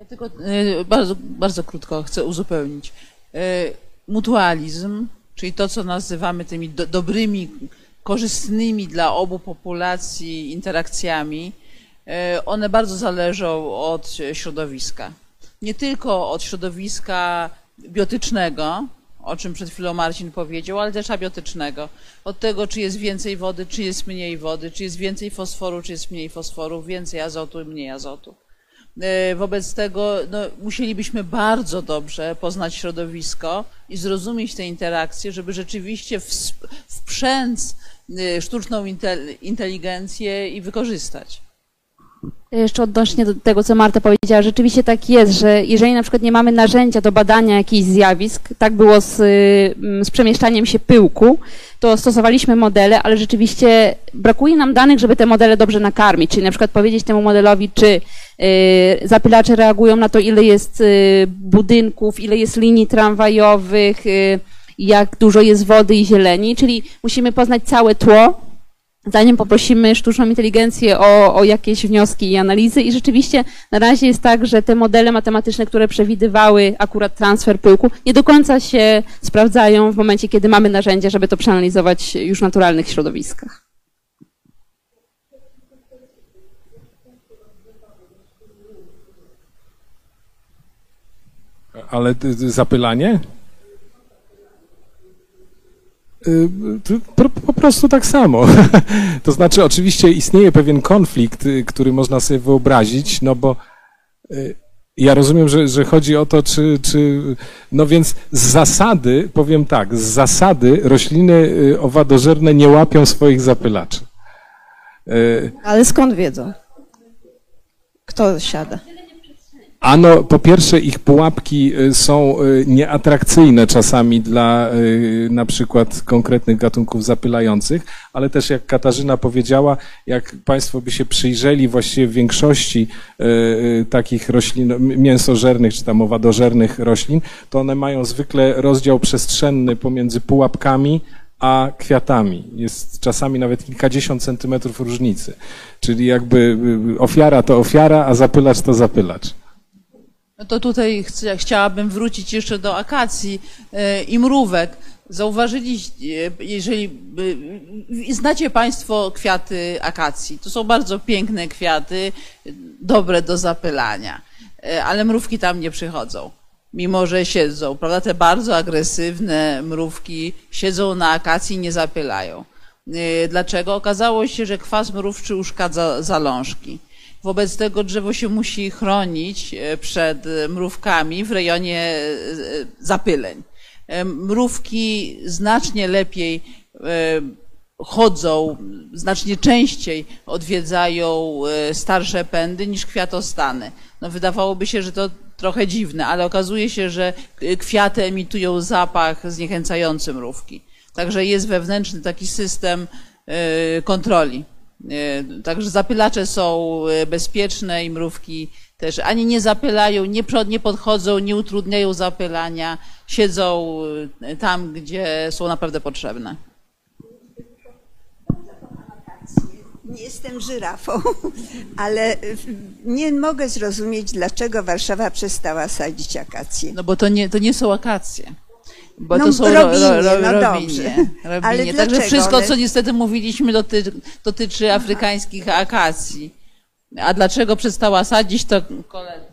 Ja tylko y, bardzo, bardzo krótko chcę uzupełnić. Y, Mutualizm, czyli to, co nazywamy tymi do, dobrymi, korzystnymi dla obu populacji interakcjami, one bardzo zależą od środowiska. Nie tylko od środowiska biotycznego, o czym przed chwilą Marcin powiedział, ale też abiotycznego. Od tego, czy jest więcej wody, czy jest mniej wody, czy jest więcej fosforu, czy jest mniej fosforu, więcej azotu, mniej azotu. E, Wobec tego no, musielibyśmy bardzo dobrze poznać środowisko i zrozumieć te interakcje, żeby rzeczywiście wprzęc e, sztuczną intel- inteligencję i wykorzystać. Jeszcze odnośnie do tego, co Marta powiedziała, rzeczywiście tak jest, że jeżeli na przykład nie mamy narzędzia do badania jakichś zjawisk, tak było z, y, z przemieszczaniem się pyłku, to stosowaliśmy modele, ale rzeczywiście brakuje nam danych, żeby te modele dobrze nakarmić, czyli na przykład powiedzieć temu modelowi, czy y, zapylacze reagują na to, ile jest y, budynków, ile jest linii tramwajowych, y, jak dużo jest wody i zieleni, czyli musimy poznać całe tło, zanim poprosimy sztuczną inteligencję o, o jakieś wnioski i analizy. I rzeczywiście na razie jest tak, że te modele matematyczne, które przewidywały akurat transfer pyłku, nie do końca się sprawdzają w momencie, kiedy mamy narzędzia, żeby to przeanalizować już w naturalnych środowiskach. Ale zapylanie? Y, to Po, prostu tak samo. *laughs* To znaczy, oczywiście istnieje pewien konflikt, y, który można sobie wyobrazić, no bo y, ja rozumiem, że, że chodzi o to, czy, czy. No więc z zasady, powiem tak, z zasady rośliny y, owadożerne nie łapią swoich zapylaczy. Y, Ale skąd wiedzą? Kto siada? Ano, po pierwsze, ich pułapki y, są y, nieatrakcyjne czasami dla y, na przykład konkretnych gatunków zapylających, ale też jak Katarzyna powiedziała, jak Państwo by się przyjrzeli właściwie w większości takich roślin, mięsożernych czy tam owadożernych roślin, to one mają zwykle rozdział przestrzenny pomiędzy pułapkami a kwiatami. Jest czasami nawet kilkadziesiąt centymetrów różnicy. Czyli jakby ofiara to ofiara, a zapylacz to zapylacz. No to tutaj chcę, chciałabym wrócić jeszcze do akacji e, i mrówek. Zauważyliście, jeżeli e, znacie Państwo kwiaty akacji, to są bardzo piękne kwiaty, dobre do zapylania, E, ale mrówki tam nie przychodzą, mimo że siedzą, prawda? Te bardzo agresywne mrówki siedzą na akacji i nie zapylają. Dlaczego? Okazało się, że kwas mrówczy uszkadza zalążki. Wobec tego drzewo się musi chronić e, przed e, mrówkami w rejonie e, zapyleń. Mrówki znacznie lepiej chodzą, znacznie częściej odwiedzają starsze pędy niż kwiatostany. No wydawałoby się, że to trochę dziwne, ale okazuje się, że kwiaty emitują zapach zniechęcający mrówki. Także jest wewnętrzny taki system kontroli. E, Także zapylacze są e, bezpieczne i mrówki też ani nie zapylają, nie, nie podchodzą, nie utrudniają zapylania, siedzą e, tam, gdzie są naprawdę potrzebne. Nie jestem żyrafą, *laughs* ale nie mogę zrozumieć, dlaczego Warszawa przestała sadzić akacje. No bo to nie, to nie są akacje. Bo No, to są robinie, ro, ro, no ro, dobrze. robinie. Ale robinie. Także dlaczego wszystko, one- co niestety mówiliśmy, doty, dotyczy afrykańskich akacji. A dlaczego przestała sadzić, to koledzy.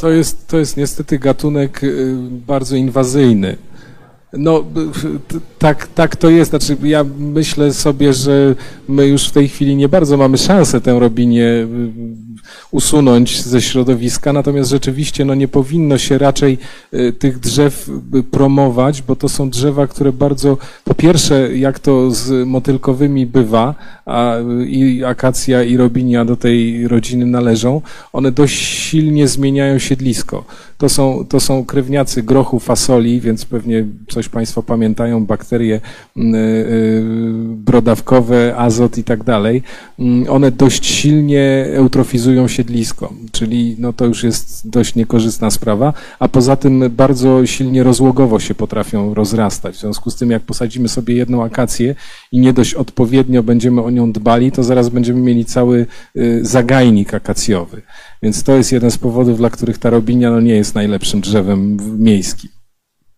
To jest, to jest niestety gatunek y, bardzo inwazyjny. No, tak, tak to jest. Znaczy, ja myślę sobie, że my już w tej chwili nie bardzo mamy szansę tę robinię y, usunąć ze środowiska, natomiast rzeczywiście no, nie powinno się raczej y, tych drzew y, promować, bo to są drzewa, które bardzo, po pierwsze, jak to z motylkowymi bywa, a i akacja i robinia do tej rodziny należą, one dość silnie zmieniają siedlisko. To są, to są krewniacy grochu, fasoli, więc pewnie coś Państwo pamiętają, bakterie mm, y, brodawkowe, azot i tak dalej. Mm, One dość silnie eutrofizują siedlisko, czyli no to już jest dość niekorzystna sprawa, a poza tym bardzo silnie rozłogowo się potrafią rozrastać. W związku z tym, jak posadzimy sobie jedną akację i nie dość odpowiednio będziemy o nią dbali, to zaraz będziemy mieli cały y, zagajnik akacjowy. Więc to jest jeden z powodów, dla których ta robinia no, nie jest najlepszym drzewem miejskim.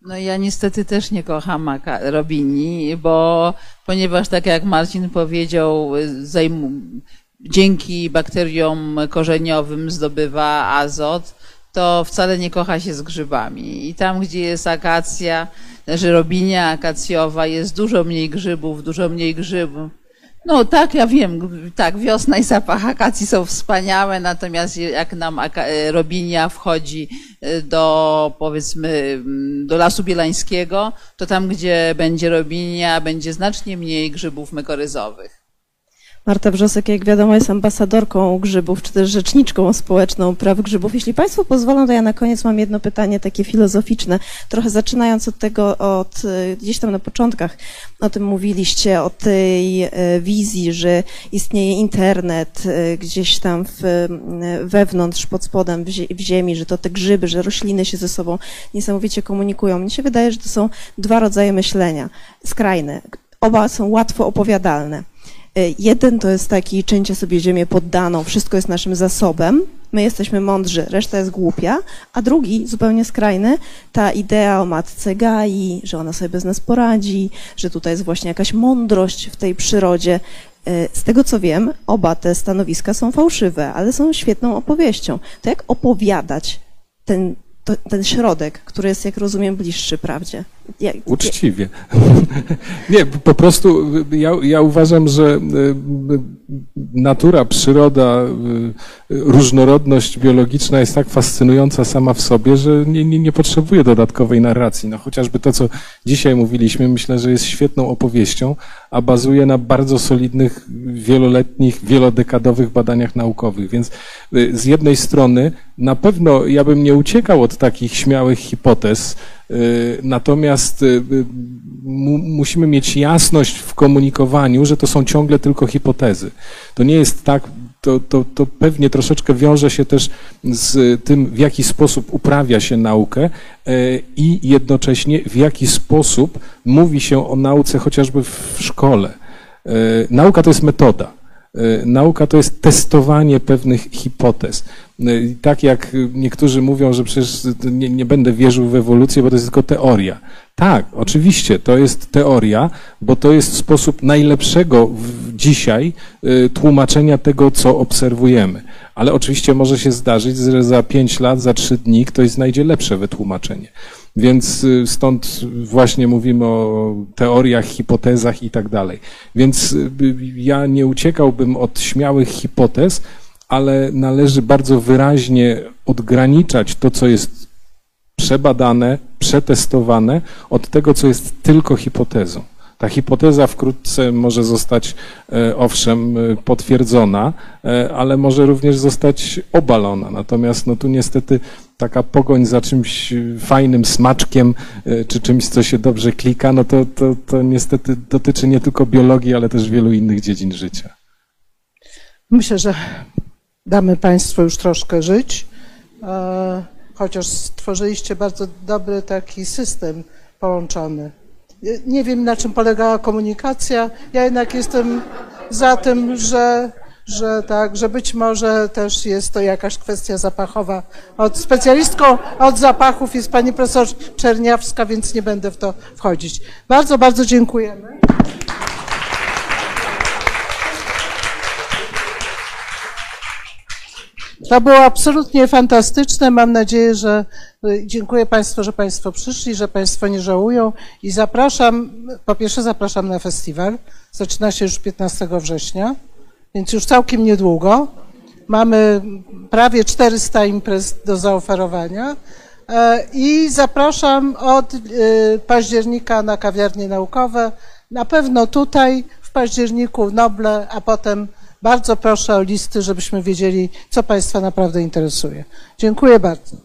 No ja niestety też nie kocham robini, bo ponieważ tak jak Marcin powiedział, y, zajmu, dzięki bakteriom korzeniowym zdobywa azot, to wcale nie kocha się z grzybami. I tam, gdzie jest akacja, znaczy robinia akacjowa, jest dużo mniej grzybów, dużo mniej grzybów. No tak, ja wiem, tak, wiosna i zapach akacji są wspaniałe, natomiast jak nam e, robinia wchodzi e, do, powiedzmy, mm, do Lasu Bielańskiego, to tam, gdzie będzie robinia, będzie znacznie mniej grzybów mykoryzowych. Marta Wrzosek, jak wiadomo, jest ambasadorką grzybów, czy też rzeczniczką społeczną praw grzybów. Jeśli Państwo pozwolą, to ja na koniec mam jedno pytanie takie filozoficzne, trochę zaczynając od tego, od e, gdzieś tam na początkach o tym mówiliście, o tej e, wizji, że istnieje internet e, gdzieś tam w, wewnątrz, pod spodem, w ziemi, że to te grzyby, że rośliny się ze sobą niesamowicie komunikują. Mnie się wydaje, że to są dwa rodzaje myślenia, skrajne. Oba są łatwo opowiadalne. Y, Jeden to jest taki, czyńcie sobie ziemię poddaną, wszystko jest naszym zasobem, my jesteśmy mądrzy, reszta jest głupia, a drugi, zupełnie skrajny, ta idea o matce Gai, że ona sobie bez nas poradzi, że tutaj jest właśnie jakaś mądrość w tej przyrodzie. Y, Z tego co wiem, oba te stanowiska są fałszywe, ale są świetną opowieścią. To jak opowiadać ten, to, ten środek, który jest, jak rozumiem, bliższy prawdzie? Jak, Uczciwie. *laughs* Nie, po prostu ja, ja uważam, że y, natura, przyroda, y, różnorodność biologiczna jest tak fascynująca sama w sobie, że nie, nie, nie potrzebuje dodatkowej narracji. No chociażby to, co dzisiaj mówiliśmy, myślę, że jest świetną opowieścią, a bazuje na bardzo solidnych, wieloletnich, wielodekadowych badaniach naukowych. Więc y, z jednej strony na pewno ja bym nie uciekał od takich śmiałych hipotez, y, natomiast y, y, mu, musimy mieć jasność w komunikowaniu, że to są ciągle tylko hipotezy. To nie jest tak, to, to, to pewnie troszeczkę wiąże się też z tym, w jaki sposób uprawia się naukę y, i jednocześnie w jaki sposób mówi się o nauce chociażby w szkole. Y, Nauka to jest metoda. Y, Nauka to jest testowanie pewnych hipotez. Y, Tak jak niektórzy mówią, że przecież nie, nie będę wierzył w ewolucję, bo to jest tylko teoria. Tak, oczywiście, to jest teoria, bo to jest sposób najlepszego dzisiaj y, tłumaczenia tego, co obserwujemy. Ale oczywiście może się zdarzyć, że za pięć lat, za trzy dni ktoś znajdzie lepsze wytłumaczenie. Więc y, stąd właśnie mówimy o teoriach, hipotezach i tak dalej. Więc y, ja nie uciekałbym od śmiałych hipotez, ale należy bardzo wyraźnie odgraniczać to, co jest przebadane, przetestowane od tego, co jest tylko hipotezą. Ta hipoteza wkrótce może zostać, e, owszem, e, potwierdzona, e, ale może również zostać obalona. Natomiast no tu niestety taka pogoń za czymś e, fajnym smaczkiem, e, czy czymś, co się dobrze klika, no to, to, to niestety dotyczy nie tylko biologii, ale też wielu innych dziedzin życia. Myślę, że damy Państwu już troszkę żyć, e, chociaż stworzyliście bardzo dobry taki system połączony. Nie- Nie wiem, na czym polegała komunikacja. Ja jednak jestem za tym, że, że tak, że być może też jest to jakaś kwestia zapachowa. Od specjalistką od zapachów jest pani profesor Czerniawska, więc nie będę w to wchodzić. Bardzo, bardzo dziękujemy. To było absolutnie fantastyczne. Mam nadzieję, że y, dziękuję Państwu, że Państwo przyszli, że Państwo nie żałują i zapraszam, po pierwsze zapraszam na festiwal. Zaczyna się już 15 września, więc już całkiem niedługo. Mamy prawie 400 imprez do zaoferowania e, i zapraszam od e, października na kawiarnie naukowe. Na pewno tutaj w październiku Noble, a potem bardzo proszę o listy, żebyśmy wiedzieli, co Państwa naprawdę interesuje. Dziękuję bardzo.